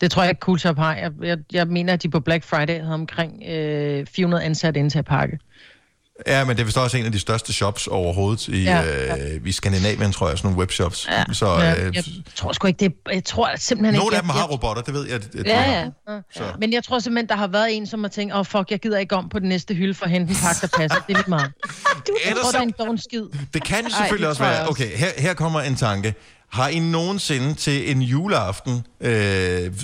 Det tror jeg ikke Cool Shop har. Jeg, jeg, jeg mener, at de på Black Friday havde omkring øh, 400 ansatte ind til at pakke. Ja, men det er vist også en af de største shops overhovedet i, Ja, ja, øh, i Skandinavien, tror jeg, sådan nogle webshops. Ja. Så ja, øh, jeg tror sgu ikke, det Jeg tror simpelthen nogle ikke... af dem jeg, har robotter, det ved jeg. Det, det, Ja, ja. Så. Men jeg tror simpelthen, der har været en, som har tænkt, åh oh, fuck, jeg gider ikke om på den næste hylde for at hente en pakke, der passer. Det er lidt meget. Jeg tror, det er en skid. Det kan Ej, selvfølgelig det også jeg være... Okay, her, her kommer en tanke. Har I nogensinde til en juleaften øh,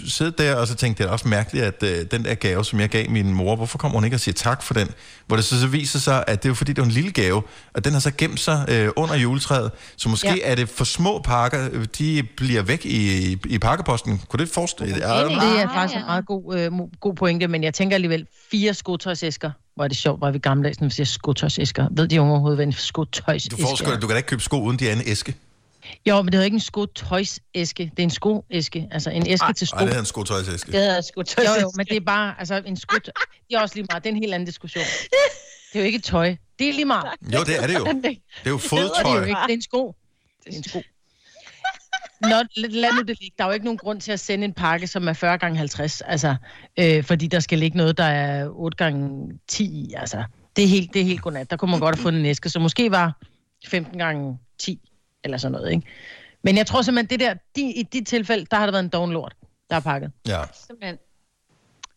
siddet der, og så tænkt, det er også mærkeligt, at øh, den der gave, som jeg gav min mor, hvorfor kommer hun ikke og siger tak for den? Hvor det så, så viser sig, at det er jo fordi, det er en lille gave, og den har så gemt sig øh, under juletræet. Så måske Ja. ja. er det for små pakker, øh, de bliver væk i, i, i pakkeposten. Kunne det forestille Det jer? er faktisk en meget god, øh, god pointe, men jeg tænker alligevel fire skotøjsæsker. Hvor er det sjovt, hvor er vi gammeldags, når vi siger skotøjsæsker. Ved de unge overhovedet, hvad en skotøjsæske Du, får er? du kan da ikke købe sko uden de er en æske. Jo, men det hedder ikke en skotøjsæske. Det er en skoæske. Altså en æske til sko. Nej, det er en skotøjsæske. Det hedder skotøjsæske. Jo, jo, men det er bare, altså en skot... Det er også lige meget. Det er en helt anden diskussion. Det er jo ikke et tøj. Det er lige meget. Jo, det er det jo. Det er jo Det hedder det fodtøj. jo ikke. Det er en sko. Det er en sko. Nå, lad, lad nu det ligge. Der er jo ikke nogen grund til at sende en pakke, som er 40 gange 50 altså, øh, fordi der skal ligge noget, der er 8 gange 10 i. Altså, det er helt, det er helt godnat. Der kunne man godt have fundet en æske, så måske var 15 gange 10 eller sådan noget, ikke? Men jeg tror simpelthen, det der, de, i de tilfælde, der har der været en doven lort, der er pakket. Ja. Simpelthen.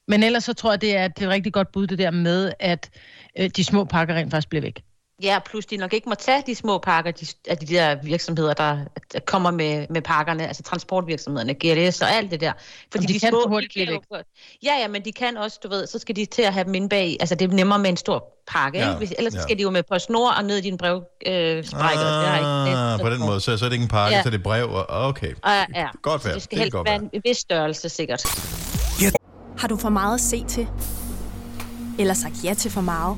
Men ellers så tror jeg, det er, det er et rigtig godt bud, det der med, at øh, de små pakker rent faktisk bliver væk. Ja, plus de nok ikke må tage de små pakker de, af de der virksomheder, der, der kommer med, med pakkerne, altså transportvirksomhederne, GLS og alt det der. Fordi de kan små, hurtigt de kan jo- Ja, ja, men de kan også, du ved, så skal de til at have dem inde bag, altså det er nemmere med en stor pakke, Ja, ikke? Hvis, ellers ja. ja. skal de jo med på snor og ned i din brevsprække. Øh, sprække, og det har ikke Ah, på den måde, så, så er det ikke en pakke, Ja. så er det brev. Og, okay, Ja, ja. godt være. det skal Det helst godt være en vis størrelse, sikkert. Har du for meget at se til? Eller sagt ja til for meget?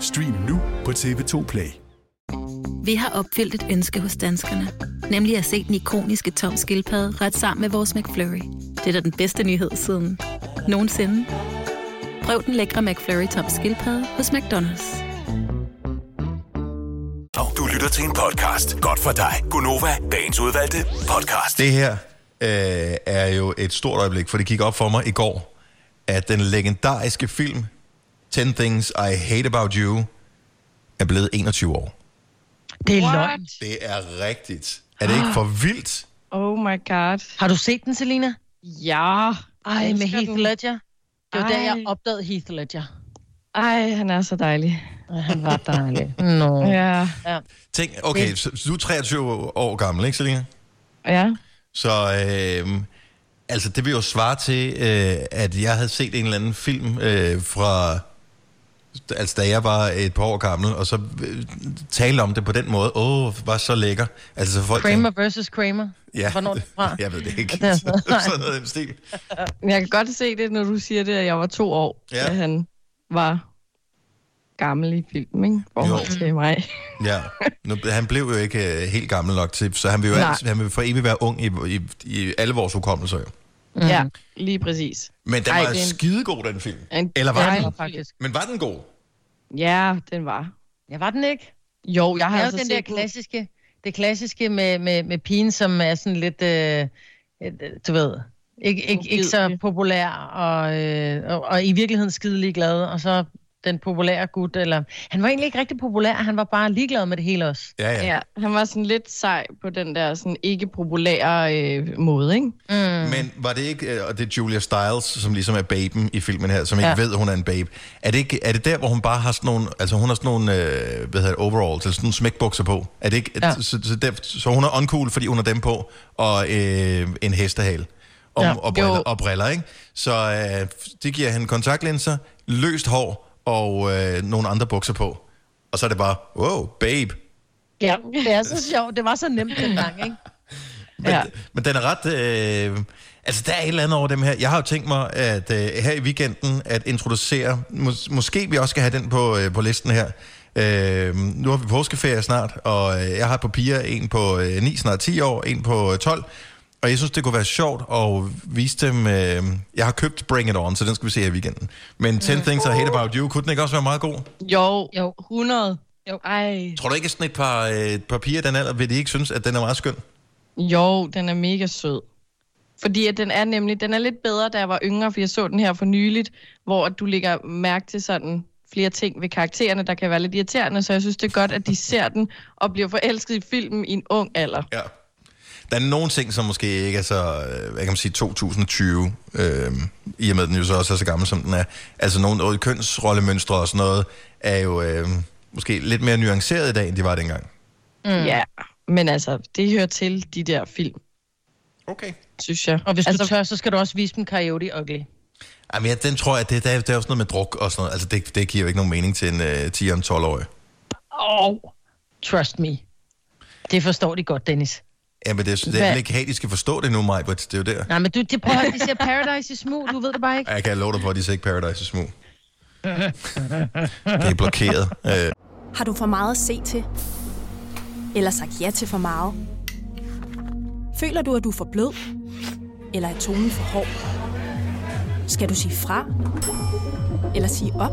Stream nu på TV2 Play. Vi har opfyldt et ønske hos danskerne. Nemlig at se den ikoniske tom skildpadde ret sammen med vores McFlurry. Det er da den bedste nyhed siden nogensinde. Prøv den lækre McFlurry tom skildpadde hos McDonald's. Du lytter til en podcast. Godt for dig. Gunova, dagens udvalgte podcast. Det her øh, er jo et stort øjeblik, for det gik op for mig i går, at den legendariske film 10 Things I Hate About You er blevet 21 år. Det er løgn. Det er rigtigt. Er det ikke for vildt? Oh my god. Har du set den, Selina? Ja. Ej, med Heath den. Ledger. Det var der, jeg Ej. opdagede Heath Ledger. Ej, han er så dejlig. Han var dejlig. Nå. Ja. ja. Tænk, okay, så, så du er 23 år gammel, ikke Selina? Ja. Så øh, altså, det vil jo svare til, øh, at jeg havde set en eller anden film øh, fra, altså da jeg var et par år gammel, og så øh, tale om det på den måde, åh, oh, var så lækker. Altså, så folk Kramer versus Kramer. Ja, Hvornår det fra? jeg ved det ikke. Det er sådan noget. sådan noget i den stil. Jeg kan godt se det, når du siger det, at jeg var to år, Ja. da han var gammel i filmen, ikke? Forhold til mig. Ja, nu, han blev jo ikke øh, helt gammel nok til, så han vil jo altid, han vil for evigt være ung i, i, i alle vores hukommelser jo. Mm. Ja, lige præcis. Men den Ej, var det er en- skidegod, den film. En Eller var dejlig den? Faktisk. Men var den god? Ja, den var. Ja, var den ikke? Jo, jeg har altså jo den der set den. klassiske, det klassiske med, med, med pigen, som er sådan lidt, øh, øh, du ved, ikke, ikke, ikke så populær, og, øh, og, og i virkeligheden skide ligeglad, og så den populære gut, eller... Han var egentlig ikke rigtig populær, han var bare ligeglad med det hele også. Ja, ja. Ja, han var sådan lidt sej på den der sådan ikke populære øh, måde, ikke? Mm. Men var det ikke, øh, og det er Julia Stiles, som ligesom er baben i filmen her, som ikke Ja. ved, hun er en babe. Er det, ikke, er det der, hvor hun bare har sådan nogle, altså hun har sådan nogle, øh, hvad hedder det, overalls, eller sådan nogle smækbukser på? Er det ikke, Ja. så, så, der, så hun er uncool, fordi hun har dem på, og øh, en hestehale. Og, Ja. og, briller, Jo. og briller, ikke? Så øh, det giver hende kontaktlinser, løst hår og øh, nogle andre bukser på. Og så er det bare, wow, babe. Ja, det er så sjovt. Det var så nemt dengang, ikke? Men, ja. men den er ret... Øh, altså, der er et eller andet over dem her. Jeg har jo tænkt mig, at øh, her i weekenden, at introducere... Mås- måske vi også skal have den på, øh, på listen her. Øh, nu har vi påskeferie snart, og øh, jeg har på piger en på øh, 9, snart 10 år, en på øh, 12. Og jeg synes, det kunne være sjovt at vise dem... Øh, jeg har købt Bring It On, så den skal vi se her i weekenden. Men 10 Things I Hate About You, kunne den ikke også være meget god? Jo, jo. 100. Jo. Ej. Tror du ikke, at sådan et par, et par piger den alder, vil de ikke synes, at den er meget skøn? Jo, den er mega sød. Fordi at den er nemlig, den er lidt bedre, da jeg var yngre, for jeg så den her for nyligt, hvor du lægger mærke til sådan flere ting ved karaktererne, der kan være lidt irriterende, så jeg synes, det er godt, at de ser den og bliver forelsket i filmen i en ung alder. Ja. Der er nogle ting, som måske ikke er så, øh, hvad kan man sige, 2020, øh, i og med, at den jo så også er så gammel, som den er. Altså nogle øh, kønsrollemønstre og sådan noget, er jo øh, måske lidt mere nuanceret i dag, end de var dengang. Mm. Ja, men altså, det hører til de der film. Okay. Synes jeg. Og hvis altså, du tør, så skal du også vise dem Coyote Ugly. Jamen, ja, den tror jeg, det, det, er, det er jo sådan noget med druk og sådan noget. Altså, det, det giver jo ikke nogen mening til en øh, 10 12 årig Oh, trust me. Det forstår de godt, Dennis. Jamen, det er, det er vel ikke de skal forstå det nu, Majbert. Det er jo der. Nej, men du, det prøver, de siger Paradise i smug, du ved det bare ikke. Jeg kan love dig for, at de ser ikke Paradise i smug. Det er blokeret. Øh, Har du for meget at se til? Eller sagt ja til for meget? Føler du, at du er for blød? Eller er tonen for hård? Skal du sige fra? Eller sige op?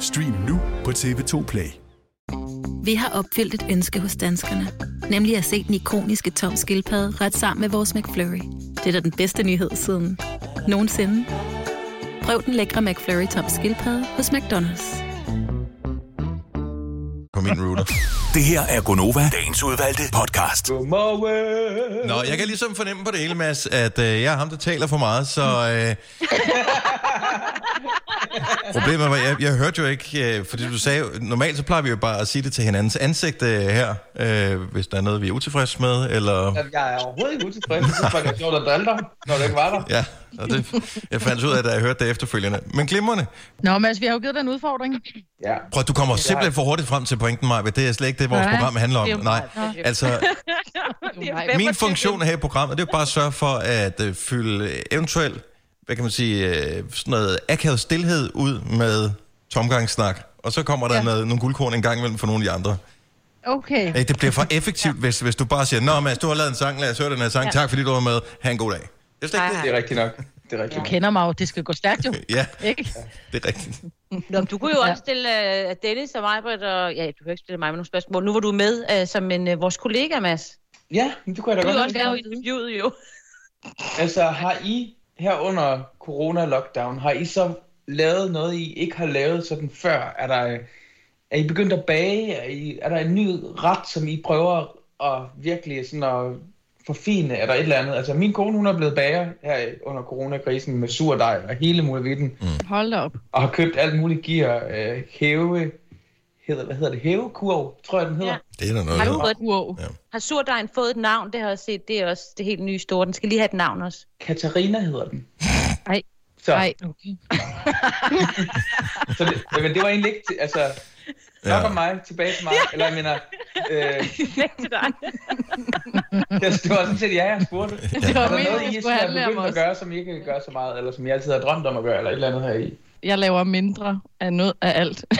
Stream nu på TV2 Play. Vi har opfyldt et ønske hos danskerne. Nemlig at se den ikoniske tom skildpadde ret sammen med vores McFlurry. Det er da den bedste nyhed siden nogensinde. Prøv den lækre McFlurry tom skildpadde hos McDonald's. på min router. Det her er Gonova, dagens udvalgte podcast. Godmorgen. Nå, jeg kan ligesom fornemme på det hele, Mads, at øh, jeg er ham, der taler for meget, så... Øh, problemet var, jeg, jeg hørte jo ikke, øh, fordi du sagde, normalt så plejer vi jo bare at sige det til hinandens ansigt øh, her, øh, hvis der er noget, vi er utilfredse med, eller... Jeg er overhovedet ikke utilfreds. Jeg synes bare, det er sjovt at drille dig, når du ikke var der. Ja, og det, jeg fandt ud af, da jeg hørte det efterfølgende. Men glimrende. Nå, Mads, vi har jo givet dig en udfordring. Ja. Prøv, du kommer simpelthen for hurtigt frem til pointen, Maja. Det er slet ikke det, vores Nej, program handler om. det er jo Nej, meget. altså, min funktion her i programmet, det er jo bare at sørge for at øh, fylde eventuelt, hvad kan man sige, øh, sådan noget akavet stillhed ud med tomgangssnak. Og så kommer der Ja. noget, nogle guldkorn en gang imellem for nogle af de andre. Okay. Øh, Det bliver for effektivt, hvis, hvis du bare siger, Nå Mads, du har lavet en sang, lad os høre den her sang. Ja. Tak fordi du var med. Ha' en god dag. Det er ikke Det er rigtigt nok. Det er rigtigt. Du kender mig jo, det skal gå stærkt jo. Ja, Ikke? det er rigtigt. Nå, men du kunne jo også stille uh, Dennis og mig, Britt, og ja, du kan ikke stille mig med nogle spørgsmål. Nu var du med uh, som en uh, vores kollega, Mads. Ja, det kunne jeg da Du godt kan også lide. være interviewet jo. Altså, har I her under corona-lockdown, har I så lavet noget, I ikke har lavet sådan før? Er der, er I begyndt at bage? Er, I, er der en ny ret, som I prøver at virkelig sådan at forfine, eller et eller andet? Altså, min kone, hun er blevet bager her under coronakrisen med surdej og hele muligheden. Mm. Hold da op. Og har købt alt muligt gear, øh, hæve, hedder, hvad hedder det, hævekurv, tror jeg den hedder. Ja. Det er der noget, Har, du fået, wow. Ja. har surdejen fået et navn? Det har jeg set. Det er også det helt nye store. Den skal lige have et navn også. Katarina hedder den. Ej. Så, Ej, okay. så det, men det var egentlig ikke, til- altså, nok Ja. om mig, tilbage til mig, eller jeg mener, øh, til dig. det, det var sådan set ja, jeg spurgte. Det var Er der meningen, I skulle handle om begyndt at os. gøre, som I ikke kan gøre så meget, eller som I altid har drømt om at gøre, eller et eller andet her i? Jeg laver mindre af noget af alt.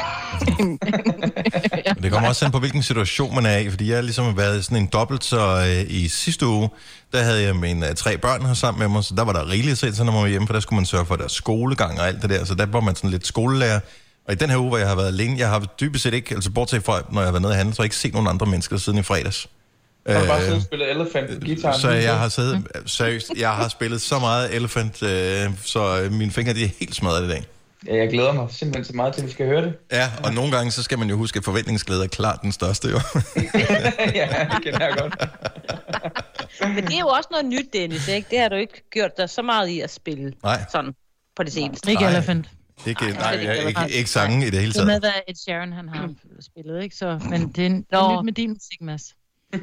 Men det kommer også an på, hvilken situation man er i, fordi jeg har ligesom været sådan en dobbelt, så øh, i sidste uge, der havde jeg mine øh, tre børn her sammen med mig, så der var der rigeligt set, så når man var hjemme, for der skulle man sørge for deres skolegang og alt det der, så der var man sådan lidt skolelærer. Og i den her uge, hvor jeg har været alene, jeg har dybest set ikke, altså bortset fra, når jeg har været nede og handle, så har jeg ikke set nogen andre mennesker siden i fredags. Jeg har bare Øh, siddet og spillet Elephant på guitar. så jeg har siddet, seriøst, jeg har spillet så meget Elephant, øh, så øh, mine fingre de er helt smadret i dag. Ja, jeg glæder mig simpelthen så meget til, at vi skal høre det. Ja, og nogle gange, så skal man jo huske, at forventningsglæde er klart den største, jo. ja, det kender jeg godt. Men det er jo også noget nyt, Dennis, ikke? Det har du ikke gjort dig så meget i at spille Nej. sådan på det seneste. Ikke Nej. Elephant. Ikke, Nej, nej, ikke ikke, ikke, ikke sange i det hele Det med, taget. hvad Ed Sheeran han har spillet, ikke? Så, men det er, en, det er nyt med din musik, Mads.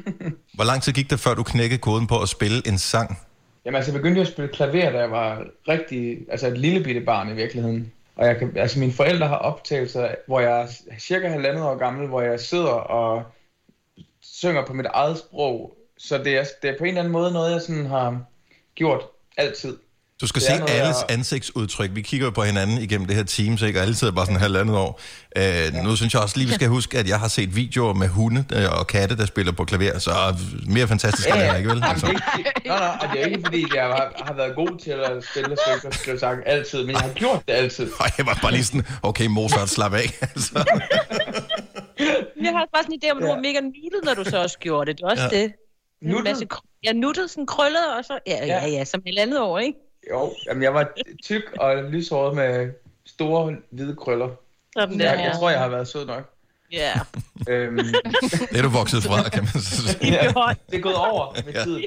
Hvor lang tid gik det, før du knækkede koden på at spille en sang? Jamen altså, jeg begyndte at spille klaver, da jeg var rigtig, altså et lille bitte barn i virkeligheden. Og jeg kan, altså mine forældre har optagelser, hvor jeg er cirka halvandet år gammel, hvor jeg sidder og synger på mit eget sprog. Så det er, det er på en eller anden måde noget, jeg sådan har gjort altid. Du skal se noget, alles jeg- ansigtsudtryk. Vi kigger jo på hinanden igennem det her Teams, ikke? og alle sidder bare sådan halvandet år. Øh, nu synes jeg også lige, vi skal huske, at jeg har set videoer med hunde øh, og katte, der spiller på klaver, så mere fantastisk er det ikke, vel? Jamen, Altså. det er ikke, nå, nå, og det er ikke fordi, jeg har, har været god til at spille skrive og skrive sange altid, men jeg har gjort det altid. Og jeg var bare lige sådan, okay, Mozart, slap af. altså. Jeg har bare sådan en idé om, at du var mega nuttet, når du så også gjorde det. Det er også Ja. det. Nuttet? Ja, nuttet, sådan krøllet, og så... Ja, ja, ja, som et andet år, ikke? Jo, jamen jeg var tyk og lyshåret med store hvide krøller. Sådan jeg, der. jeg tror, jeg har været sød nok. Ja. Øhm, Det er du vokset fra, kan man så sige. ja, det er gået over med Ja. tiden.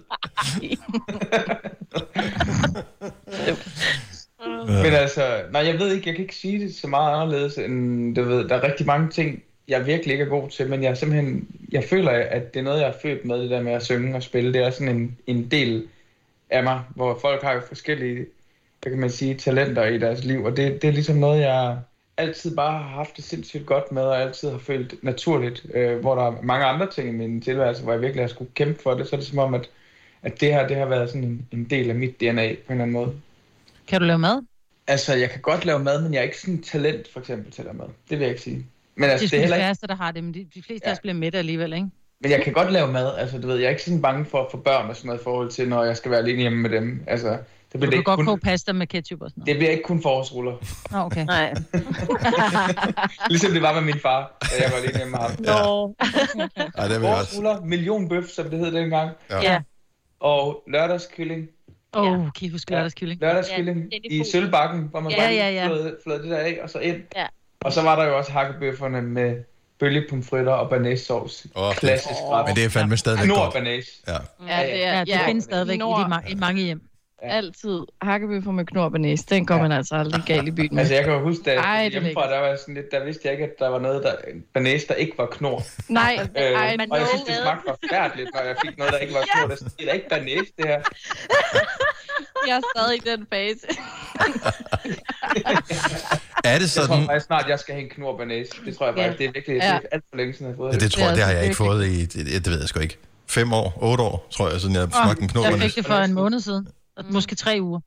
Men altså, nej, jeg ved ikke, jeg kan ikke sige det så meget anderledes, end du ved, der er rigtig mange ting, jeg virkelig ikke er god til, men jeg simpelthen, jeg føler, at det er noget, jeg er født med, det der med at synge og spille. Det er sådan en, en del af mig, hvor folk har jo forskellige, hvad kan man sige, talenter i deres liv, og det, det er ligesom noget, jeg altid bare har haft det sindssygt godt med, og altid har følt naturligt, øh, hvor der er mange andre ting i min tilværelse, hvor jeg virkelig har skulle kæmpe for det, så er det som om, at, at det her, det har været sådan en, en del af mit DNA på en eller anden måde. Kan du lave mad? Altså, jeg kan godt lave mad, men jeg er ikke sådan talent, for eksempel, til at lave mad. Det vil jeg ikke sige. Men Altså, det det er er sgu de heller ikke... færreste, der har det, men de, de fleste ja. også bliver mætte alligevel, ikke? Men jeg kan godt lave mad, altså du ved, jeg er ikke sådan bange for at få børn og sådan noget i forhold til, når jeg skal være alene hjemme med dem. Altså, det Du bliver, kan ikke godt kun, koge pasta med ketchup og sådan noget. det bliver ikke kun forårsruller. Nå, okay. Nej. Ligesom det var med min far, da jeg var alene hjemme med ham. Nå. Ej, det vil jeg også. Forårsruller, millionbøf, som det hed dengang. Ja. Ja. Og lørdagskylling. Åh, oh, kan I huske lørdagskylling? Lørdagskylling Ja, den er i sølvbakken, hvor man Ja, bare ja, ja. flød, flød det der af, og så ind. Ja. Og så var der jo også hakkebøfferne med bølgepomfritter og. Åh, det- Klassisk ret. Men det er fandme stadigvæk Knor godt. banæs. Ja. Ja, det er, Ja, det findes stadigvæk i, de Nord- ma- i mange hjem. Altid hakkebøffer med knor banæs. Den går man altså aldrig galt i byen med. Altså, jeg kan huske, da Ej, hjemmefra, der var jeg sådan lidt, der vidste jeg ikke, at der var noget, der, banæs, der ikke var knor. Nej, Øh, ej, og jeg synes, det smagte forfærdeligt, når jeg fik noget, der ikke var knor. Det er ikke banæs, det her. jeg er stadig i den fase. Er det Jeg tror sådan... faktisk snart, jeg skal have en knor banæs. Det tror jeg Ja. faktisk, det er virkelig det Ja. er alt for længe siden, jeg har fået Ja, det tror jeg, Det det har jeg ikke fået i... Det, det ved jeg sgu ikke. Fem år, otte år, tror jeg, siden jeg smagte en knop. Jeg fik det for en måned siden. Måske tre uger.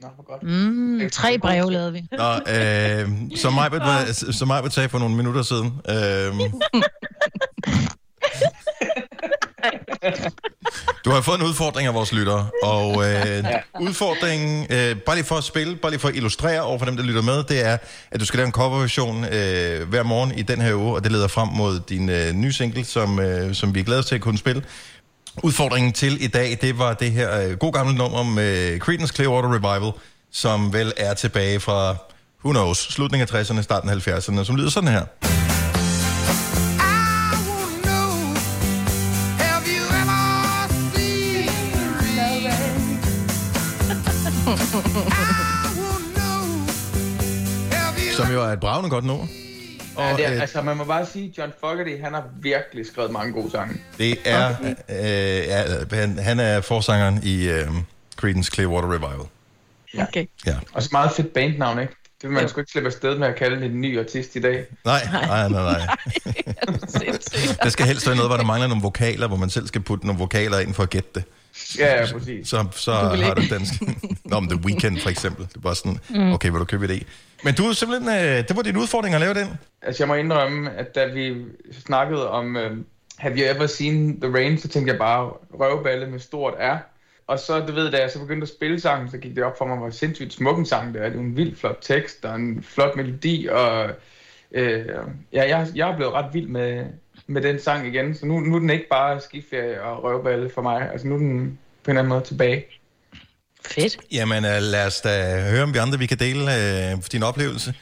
Nå, hvor godt. Mm, tre breve lavede vi. Nå, øh, som mig som mig sagde for nogle minutter siden. Øh, du har fået en udfordring af vores lyttere, og øh, udfordringen, øh, bare lige for at spille, bare lige for at illustrere over for dem, der lytter med, det er, at du skal lave en coverversion øh, hver morgen i den her uge, og det leder frem mod din øh, nye single, som, øh, som vi er glade til at kunne spille. Udfordringen til i dag, det var det her øh, god gamle nummer med Creedence Clearwater Revival, som vel er tilbage fra, who knows, slutningen af 60'erne, starten af 70'erne, som lyder sådan her. Som jo er et bravende godt nummer. Ja, Og det er, øh, altså, man må bare sige, John Fogerty, han har virkelig skrevet mange gode sange. det er, øh, ja, han, han er forsangeren i øh, Creedence Clearwater Revival. Okay. Ja. Og så meget fedt bandnavn, ikke? Det vil man sgu ikke slippe afsted med at kalde en ny artist i dag. Nej, nej, nej, nej. Der skal helst være noget, hvor der mangler nogle vokaler, hvor man selv skal putte nogle vokaler ind for at gætte det. Ja, ja, præcis. Så, så Du har du dansk. Nå, men The Weeknd for eksempel. Det var sådan, Mm. okay, vil du købe det? Men du er simpelthen, øh, det var din udfordring at lave den. Altså, jeg må indrømme, at da vi snakkede om uh, Have You Ever Seen The Rain, så tænkte jeg bare røvballe med stort R. Og så, du ved, da jeg så begyndte at spille sangen, så gik det op for mig, hvor sindssygt smuk en sang det er. Det er jo en vild flot tekst, og en flot melodi, og øh, ja, jeg, jeg er blevet ret vild med, med den sang igen. Så nu, nu er den ikke bare skiferie og røvballe for mig. Altså, nu er den på en eller anden måde tilbage. Fedt. Jamen, øh, lad os da høre, om vi andre vi kan dele øh, din oplevelse.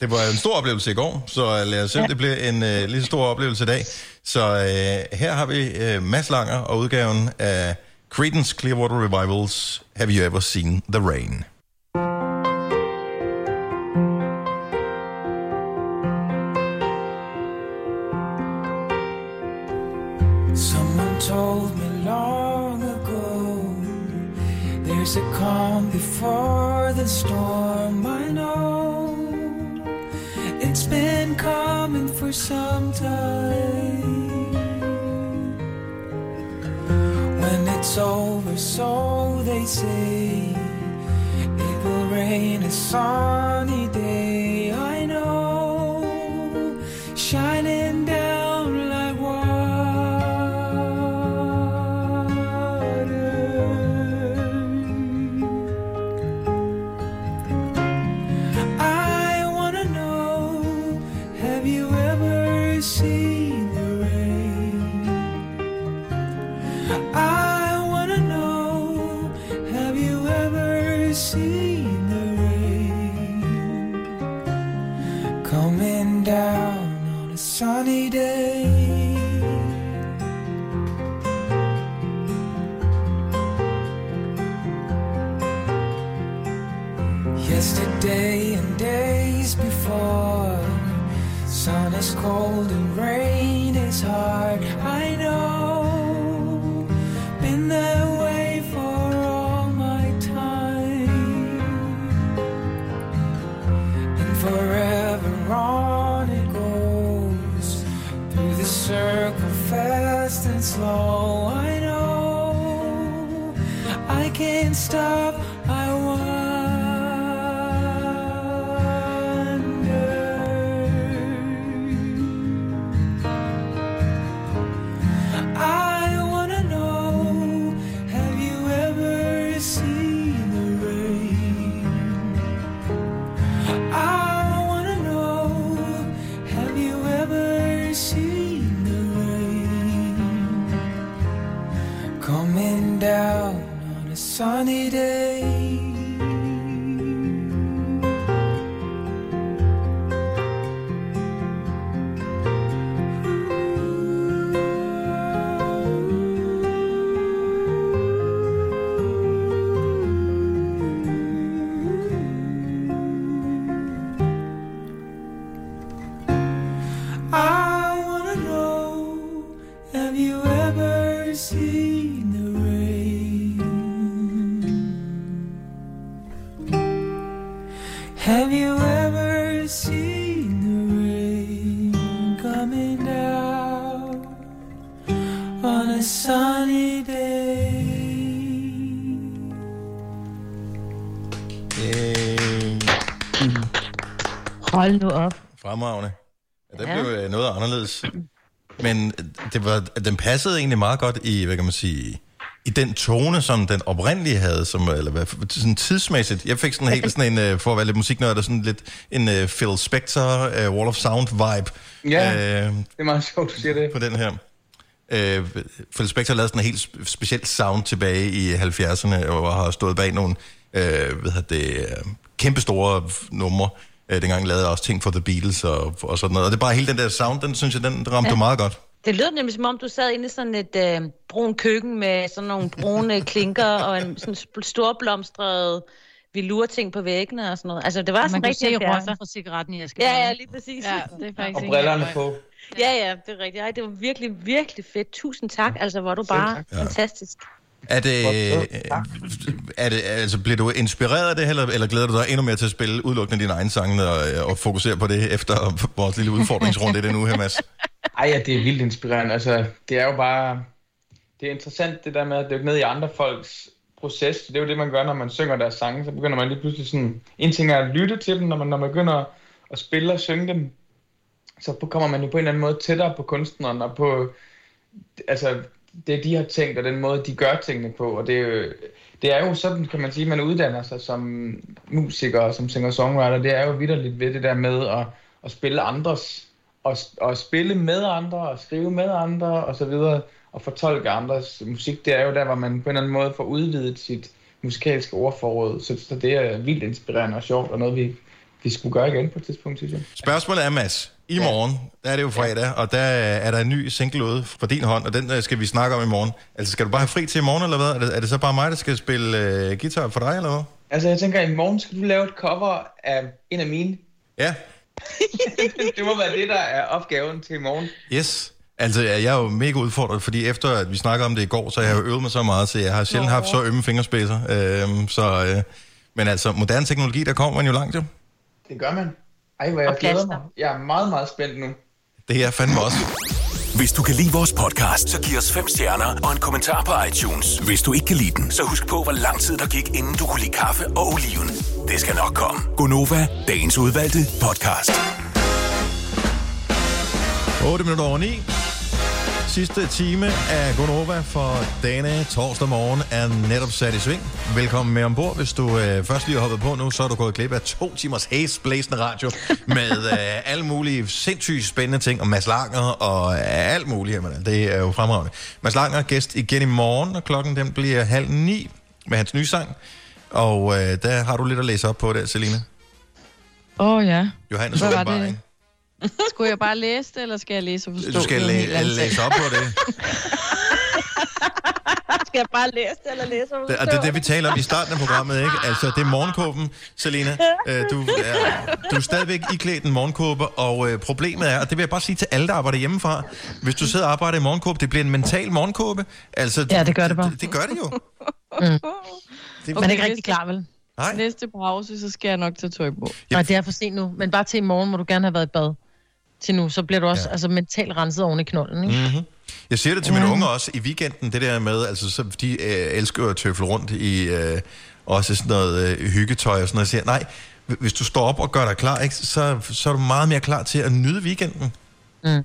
Det var en stor oplevelse i går, så øh, lad os se, om Ja. det bliver en øh, lige så stor oplevelse i dag. Så øh, her har vi øh, Mads Langer og udgaven af Creedence Clearwater Revivals Have You Ever Seen The Rain? Say is hard. I know, been that way for all my time, and forever on it goes through the circle, fast and slow. I know, I can't stop. Anderledes. Men det var, den passede egentlig meget godt i, hvad kan man sige, i den tone, som den oprindelige havde, som, eller hvad, sådan tidsmæssigt. Jeg fik sådan helt sådan en, øh, for at være lidt musiknørd, sådan lidt en uh, Phil Spector, uh, Wall of Sound vibe. Ja, øh, det er meget sjovt, du siger det. På den her. Øh, Phil Spector lavede sådan en helt sp- speciel sound tilbage i 70'erne, og har stået bag nogle øh, hvad det, øh, kæmpestore f- numre. Øh, dengang lavede jeg også ting for The Beatles og, og sådan noget. Og det er bare hele den der sound, den synes jeg, den ramte ja. Meget godt. Det lød nemlig som om, du sad inde i sådan et øh, brun køkken med sådan nogle brune klinker og en sådan sp- storblomstret velurting på væggene og sådan noget. Altså, det var Man sådan rigtig se 70'er. røgen fra cigaretten i æsken. Ja, ja, lige præcis. Ja, det er faktisk Og brillerne på. Ja, ja, det er rigtigt. Ej, det var virkelig, virkelig fedt. Tusind tak. Altså, hvor du bare tak. Ja. Er det, er det, altså, bliver du inspireret af det, eller, eller glæder du dig endnu mere til at spille udelukkende dine egne sange og, og fokusere på det efter vores lille udfordringsrunde i det nu her, Mads? Ej, ja, det er vildt inspirerende. Altså, det er jo bare... Det er interessant det der med at dykke ned i andre folks proces. Det er jo det, man gør, når man synger deres sange. Så begynder man lige pludselig sådan... En ting er at lytte til dem, når man, når man begynder at spille og synge dem. Så kommer man jo på en eller anden måde tættere på kunstneren og på... Altså, det de har tænkt, og den måde, de gør tingene på. Og det er det er jo sådan, kan man sige, man uddanner sig som musiker og som singer-songwriter. Det er jo vidderligt ved det der med at, at spille andres, og, og spille med andre, og skrive med andre, og så videre, og fortolke andres musik. Det er jo der, hvor man på en eller anden måde får udvidet sit musikalske ordforråd. Så, så det er vildt inspirerende og sjovt, og noget, vi, vi skulle gøre igen på et tidspunkt, synes jeg. Spørgsmålet er, Mads, i morgen, der er det jo fredag, og der er der en ny single ude fra din hånd, og den øh, skal vi snakke om i morgen. Altså, skal du bare have fri til i morgen, eller hvad? Er det, er det så bare mig, der skal spille øh, guitar for dig, eller hvad? Altså, jeg tænker, i morgen skal du lave et cover af en af mine. Ja. det må være det, der er opgaven til i morgen. Yes. Altså, jeg er jo mega udfordret, fordi efter at vi snakker om det i går, så har jeg jo øvet mig så meget, så jeg har sjældent haft så ømme fingerspidser. Øhm, så, øh, men altså, moderne teknologi, der kommer man jo langt jo. Det gør man. Ej, hvor jeg glæder mig. Jeg er meget, meget spændt nu. Det er jeg fandme også. Hvis du kan lide vores podcast, så giv os fem stjerner og en kommentar på iTunes. Hvis du ikke kan lide den, så husk på, hvor lang tid der gik, inden du kunne lide kaffe og oliven. Det skal nok komme. Gonova, dagens udvalgte podcast. 8 minutter over 9. Sidste time af Gonova for denne torsdag morgen er netop sat i sving. Velkommen med ombord. Hvis du øh, først lige har hoppet på nu, så er du gået glip af to timers hæsblæsende radio med øh, alle mulige sindssygt spændende ting og Mads Langer og øh, alt muligt. Jamen, det er jo fremragende. Mads Langer gæst igen i morgen, og klokken den bliver halv ni med hans nye sang. Og øh, der har du lidt at læse op på der, Selina. Åh oh, ja. Johannes Hvad var åbenbaring. Skulle jeg bare læse det, eller skal jeg læse og forstå Du skal det? læ- læse op på det. Skal jeg bare læse det, eller læse Det, og det er det, vi taler om i starten af programmet, ikke? Altså, det er morgenkåben, Selina. Øh, du, er, du er stadigvæk iklædt en morgenkåbe, og øh, problemet er, og det vil jeg bare sige til alle, der arbejder hjemmefra, hvis du sidder og arbejder i morgenkåbe, det bliver en mental morgenkåbe. Altså, Ja, det gør det bare. Det, det gør det jo. Mm. Det, Man er ikke rigtig klar, vel? Nej. Næste pause, så skal jeg nok tage tøj på. Nej, det er for sent nu. Men bare til i morgen må du gerne have været i bad. Til nu, så bliver du også ja. altså, mentalt renset oven i knolden, ikke? Mm-hmm. Jeg siger det til mine unger også i weekenden, det der med, altså så, de øh, elsker at tøfle rundt i øh, også sådan noget øh, hyggetøj og sådan noget. Jeg siger, nej, hvis du står op og gør dig klar, ikke, så, så er du meget mere klar til at nyde weekenden. Mm.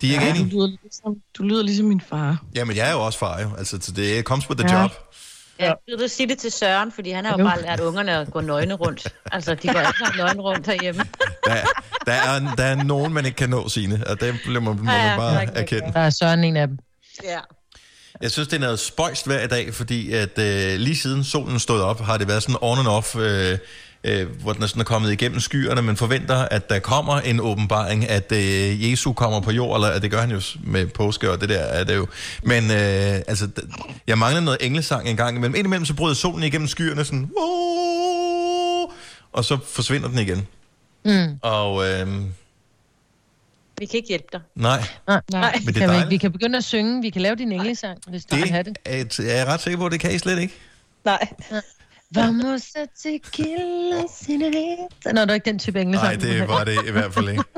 De er ikke Ja, du, enige? lyder ligesom, du lyder ligesom min far. Jamen, jeg er jo også far jo. Altså, så det comes with the Ja. job. Ja, vil du sige det til Søren, fordi han har jo bare lært ungerne at gå nøgne rundt. Altså, de går ikke nøgne rundt herhjemme. Der, der, er, der er nogen, man ikke kan nå sine, og det må, må man Ja, ja, bare rigtig, erkende. Der er Søren en af dem. Ja. Jeg synes, det er noget spøjst hver dag, fordi at øh, lige siden solen stod op, har det været sådan on and off, øh, øh, hvor den er sådan er kommet igennem skyerne. Man forventer, at der kommer en åbenbaring, at øh, Jesus kommer på jord, eller at det gør han jo med påske, og det der er det jo. Men øh, altså, d- jeg mangler noget englesang en gang imellem. Indimellem så bryder solen igennem skyerne sådan, "Wow!" og så forsvinder den igen. Mm. Og øh, Vi kan ikke hjælpe dig. nej, Nej, Nej. Men det er kan vi, ikke. dejligt. vi kan begynde at synge. Vi kan lave din englesang, hvis du vil have det. det er, et- er jeg ret sikker på, at det kan I slet ikke. Nej. Vamos a tequila, senorita. Nå, det er ikke den type englesang. Nej, du det var det i hvert fald ikke.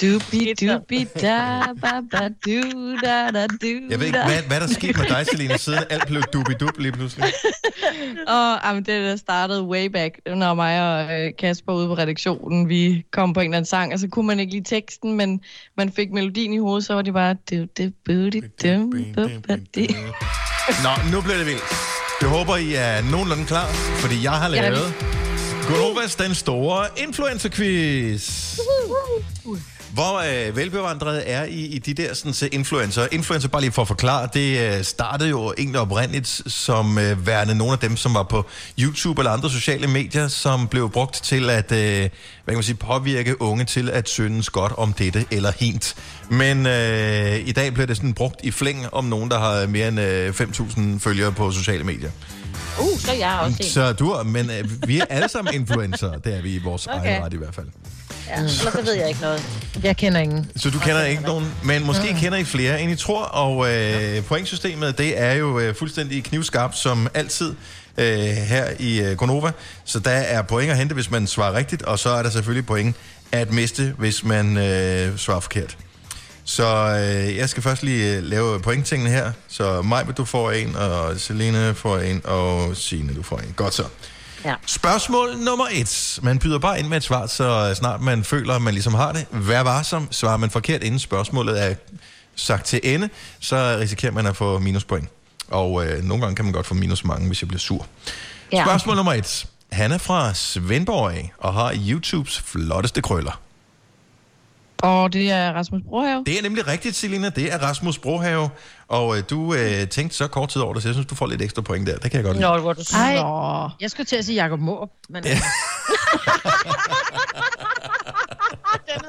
Dubi, dubi, da, ba, ba, du, da, da, du, Jeg ved ikke, hvad, hvad der skete med dig, Selina, siden alt blev dubidub lige pludselig. Og jamen, det der startede way back, når mig og øh, Kasper ude på redaktionen, vi kom på en eller anden sang, og så kunne man ikke lide teksten, men man fik melodien i hovedet, så var det bare... Du, du, booty, dum, bu, ba, di. Nå, nu bliver det vildt. Jeg håber, I er nogenlunde klar, fordi jeg har lavet Gunovas den store influencer-quiz. Hvor øh, velbevandret er I i de der sådan, så influencer? Influencer, bare lige for at forklare, det øh, startede jo egentlig oprindeligt som øh, værende nogle af dem, som var på YouTube eller andre sociale medier, som blev brugt til at øh, hvad kan man sige, påvirke unge til at synes godt om dette eller hint. Men øh, i dag bliver det sådan brugt i flæng om nogen, der har mere end øh, 5.000 følgere på sociale medier. Uh, så er jeg også en. Så du, er- men øh, vi er alle sammen influencer, det er vi i vores okay. egen ret i hvert fald. Ja, ellers så ved jeg ikke noget. Jeg kender ingen. Så du kender ikke nogen, men måske kender I flere, end I tror, og øh, pointsystemet, det er jo øh, fuldstændig knivskarpt, som altid øh, her i øh, Gonova. Så der er point at hente, hvis man svarer rigtigt, og så er der selvfølgelig point at miste, hvis man øh, svarer forkert. Så øh, jeg skal først lige øh, lave pointtingene her. Så Majbe, du får en, og Selene får en, og Signe, du får en. Godt så. Ja. Spørgsmål nummer et. Man byder bare ind med et svar, så snart man føler, at man ligesom har det. Vær varsom. Svarer man forkert, inden spørgsmålet er sagt til ende, så risikerer man at få minuspoint. Og øh, nogle gange kan man godt få minus mange, hvis jeg bliver sur. Ja. Spørgsmål nummer et. Han er fra Svendborg og har YouTubes flotteste krøller. Og det er Rasmus Brohave. Det er nemlig rigtigt, Selina. Det er Rasmus Brohave. Og øh, du øh, tænkte så kort tid over det, så jeg synes, du får lidt ekstra point der. Det kan jeg godt lide. Nå, hvor du Ej, jeg skulle til at sige Jacob Måb, men ja.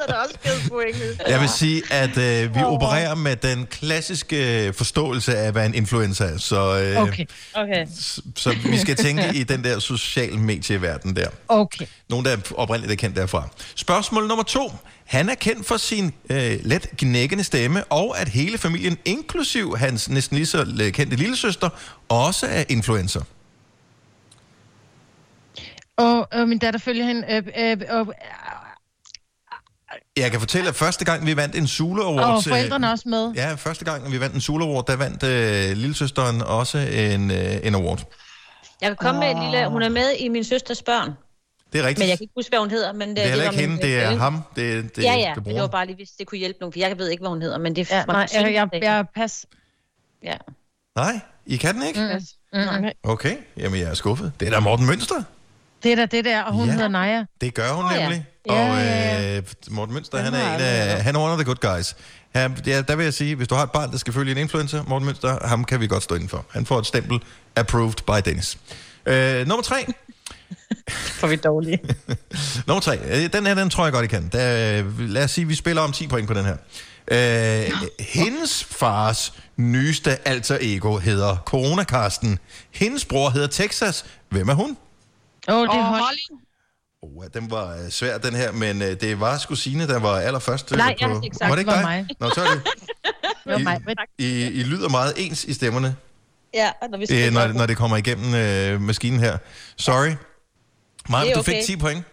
Hedder da også givet point. Jeg vil sige, at øh, vi opererer med den klassiske forståelse af, hvad en influencer er. Så, øh, Okay, Okay. så, så vi skal tænke i den der social medieverden der. okay. Nogle, der oprindeligt er kendt derfra. Spørgsmål nummer to. Han er kendt for sin øh, let gnækkende stemme, og at hele familien, inklusiv hans næsten lige så øh, kendte lillesøster, også er influencer. Og øh, min datter følger hende. Øh, øh, øh, Jeg kan fortælle, at første gang, vi vandt en Zulu Award... Og forældrene er også med. Ja, første gang, vi vandt en Zulu Award, der vandt øh, lillesøsteren også en, øh, en award. Jeg kan komme med en lille... Hun er med i min søsters børn. Det er rigtigt. Men jeg kan ikke huske, hvad hun hedder. Men det, Det er heller ikke hende, det er øh, ham, det, det, ja, ja, det det var bare lige, hvis det kunne hjælpe nogen, for jeg ved ikke, hvad hun hedder, men det Ja, nej, jeg, jeg, jeg pas. Ja. Nej, I kan den ikke? Mm. Mm. Okay, jamen jeg er skuffet. Det er da Morten Mønster. Det er da det der, og hun Ja. hedder Naja. Det gør hun ja. nemlig. Ja, Og øh, Morten Mønster, han er en af, han er one of the good guys. Ja, der vil jeg sige, hvis du har et barn, der skal følge en influencer, Morten Mønster, ham kan vi godt stå indenfor. Han får et stempel approved by Dennis. Øh, nummer tre. For vi dårlige. Nummer tre. Øh, Den her, den tror jeg godt, I kan. Der, lad os sige, vi spiller om 10 point på den her. Øh, hendes fars nyeste alter ego hedder Corona Karsten. Hendes bror hedder Texas. Hvem er hun? Åh, oh, det er Åh, Holly. Oh, ja, den var øh, svær, den her, men øh, det var sgu Signe, der var allerførst. øh, Nej, på... jeg har ikke sagt, var det ikke det dig? var mig. Nå, så er det. Det var mig, Britt. I, I lyder meget ens i stemmerne, Ja, når vi øh, skal når, når det kommer igennem øh, maskinen her. Sorry. Maja, Det er du fik okay. 10 point.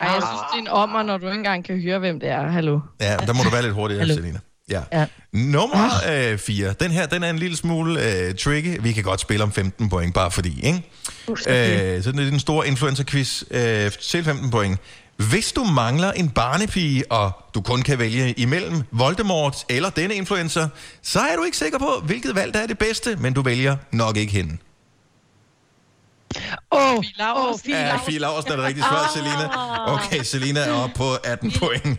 Ej, jeg synes, det er en ommer, når du ikke engang kan høre, hvem det er. Hallo. Ja, der må du være lidt hurtigere. Selina. Ja. ja. Nummer 4. Den her, den er en lille smule øh, tricky. Vi kan godt spille om 15 point, bare fordi, ikke? Øh, så det er den store influencer-quiz øh, til 15 point. Hvis du mangler en barnepige, og du kun kan vælge imellem Voldemort eller denne influencer, så er du ikke sikker på, hvilket valg der er det bedste, men du vælger nok ikke hende. Åh, oh, oh, Ja, Fie Laursen er det rigtige svar, Selina. Okay, Selina er oppe på 18 point.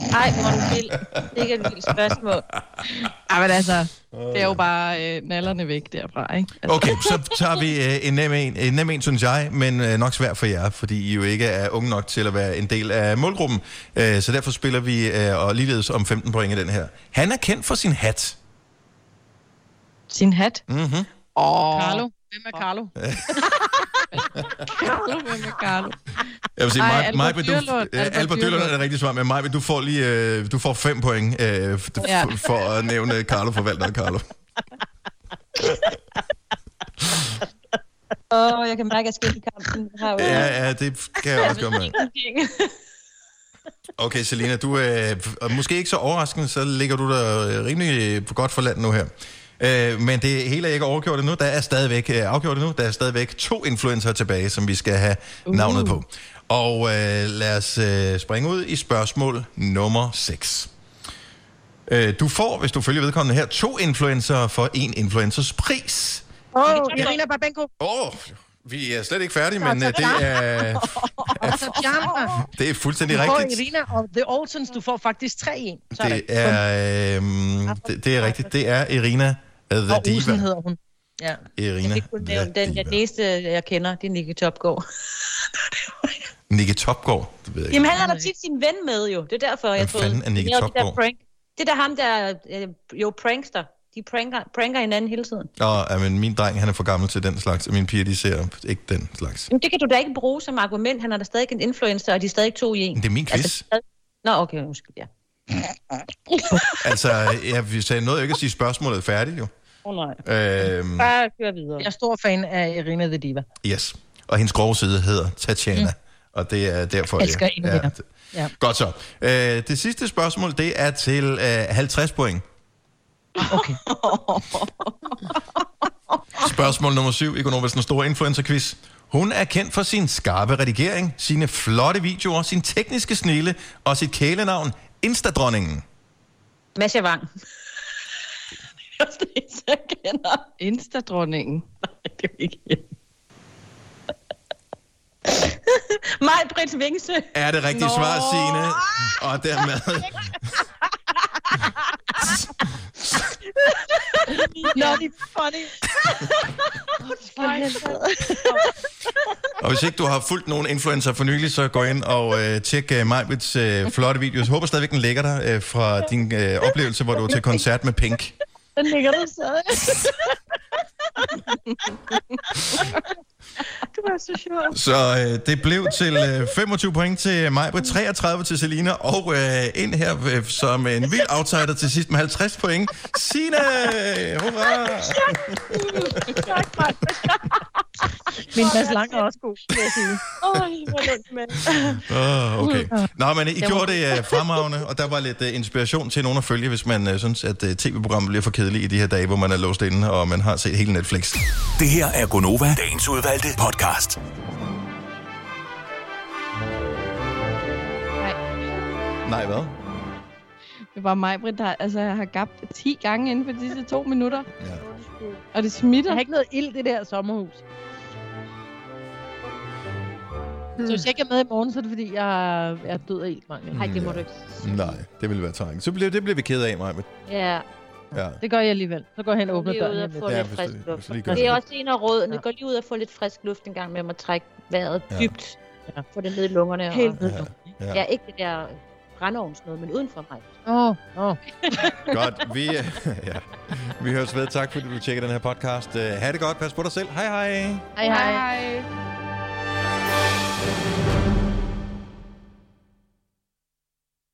Er du vild. Det er ikke et vildt spørgsmål. Ej, men altså, det er jo bare øh, nallerne væk derfra, ikke? Altså. Okay, så tager vi øh, en, nem en, en nem en, synes jeg, men øh, nok svært for jer, fordi I jo ikke er unge nok til at være en del af målgruppen. Øh, så derfor spiller vi øh, og ligeledes om 15 point i den her. Han er kendt for sin hat. Sin hat? Mm-hmm. Åh. Carlo. Hvem er Carlo? Carlo, hvem er Carlo? Jeg vil sige, Ej, Maj, Albert Maj, du, Dyrlund. øh, Albert Albert Dyrlund er det rigtige svar, men Maj, du får lige øh, du får fem point øh, f- Ja. f- for at nævne Carlo for Valder og Carlo. Åh, oh, jeg kan mærke, at jeg skal i kampen. Jo- Ja, ja, det kan jeg også gøre med. Okay, Selina, du er og måske ikke så overraskende, så ligger du der øh, rimelig øh, godt for land nu her. Øh, men det hele er ikke overgjort endnu. Der er stadigvæk øh, afgjort endnu. Der er stadigvæk to influencer tilbage, som vi skal have uh. navnet på. Og øh, lad os øh, springe ud i spørgsmål nummer 6. Øh, du får, hvis du følger vedkommende her, to influencer for en influencers pris. Åh, oh, Irina Babenko. Åh, oh, vi er slet ikke færdige, men øh, det er, Bjarne. det er fuldstændig Du får rigtigt. Irina og The Olsens, du får faktisk tre i en. Det er, øh, det, det er rigtigt. Det er Irina uh, The Og Diva. hedder hun. Ja. Irina Jeg kunne nævne den, den næste, jeg kender, det er Nicky Topgaard. Nicky Topgaard. Det ved jeg Jamen, han har da tit sin ven med jo. Det er derfor, jeg Hvem troede. fanden er Nicky Det jo det der Topgaard? prank. Det er da ham, der øh, jo prankster. De pranker, pranker hinanden hele tiden. Nå, ja, men min dreng, han er for gammel til den slags, og mine piger, de ser ikke den slags. Men det kan du da ikke bruge som argument. Han er da stadig en influencer, og de er stadig to i en. Men det er min quiz. Altså, Nå, okay, undskyld, ja. Altså, jeg sagde noget jo ikke at sige spørgsmålet færdigt, jo. Oh, nej. Øhm, Bare kør videre. Jeg er stor fan af Irina The Diva. yes. Og hendes grove side hedder Tatjana. Mm. Og det er derfor, Jeg elsker det hende ja, Ja. Godt så. Øh, det sidste spørgsmål, det er til øh, 50 point. Okay. Spørgsmål nummer 7 i Gonovas den store influencer-quiz. Hun er kendt for sin skarpe redigering, sine flotte videoer, sin tekniske snille og sit kælenavn Instadronningen. Masha Wang. Eneste, jeg kender. Insta-dronningen. det er ikke Maj Britt Vingsø. Er det rigtige Nå. svar, Signe? Og dermed... Er funny. Og hvis ikke du har fulgt nogen influencer for nylig, så gå ind og øh, tjek øh, Majbrits øh, flotte videos. Jeg håber stadigvæk, den ligger der øh, fra din øh, oplevelse, hvor du var til koncert med Pink. Den ligger der stadig. Det var så sjovt. Så øh, det blev til øh, 25 point til Majbrit, 33 til Selina, og øh, ind her øh, som en vild outsider til sidst med 50 point. Signe! Hurra! Tak. Min Mads Lang er også god, vil jeg sige. Åh, hvor nemt med. Oh, okay. Nå, men I gjorde det uh, fremragende, og der var lidt uh, inspiration til nogen at følge, hvis man uh, synes, at uh, tv-programmet bliver for kedeligt i de her dage, hvor man er låst inde, og man har set hele Netflix. Det her er Gonova, dagens udvalgte podcast. Nej, hvad? Det var mig, Britt, der altså, jeg har gabt 10 gange inden for disse to minutter. Ja. Og det smitter. Jeg har ikke noget ild i det der sommerhus. Så hvis jeg ikke er med i morgen, så er det fordi, jeg er død af ildmangel. Nej, det må du ikke. Nej, det ville være trængende. Så bliver, det bliver vi ked af, Maja. Ja. Ja. Det gør jeg alligevel. Så går jeg hen og åbner Lige ud døren. og få Ja, lidt hvis frisk luft. gør Det er det. også en af rådene. Gå lige ud og få lidt frisk luft en gang med at trække vejret Ja. dybt. Få det ned i lungerne. Helt og... ned i Ja. Ja, ikke det der brændeovns noget, men uden for mig. Åh, oh, oh. Godt, vi, ja. vi høres ved. Tak fordi du tjekker den her podcast. Uh, ha' det godt. Pas på dig selv. Hej hej. Hej, hej. hej.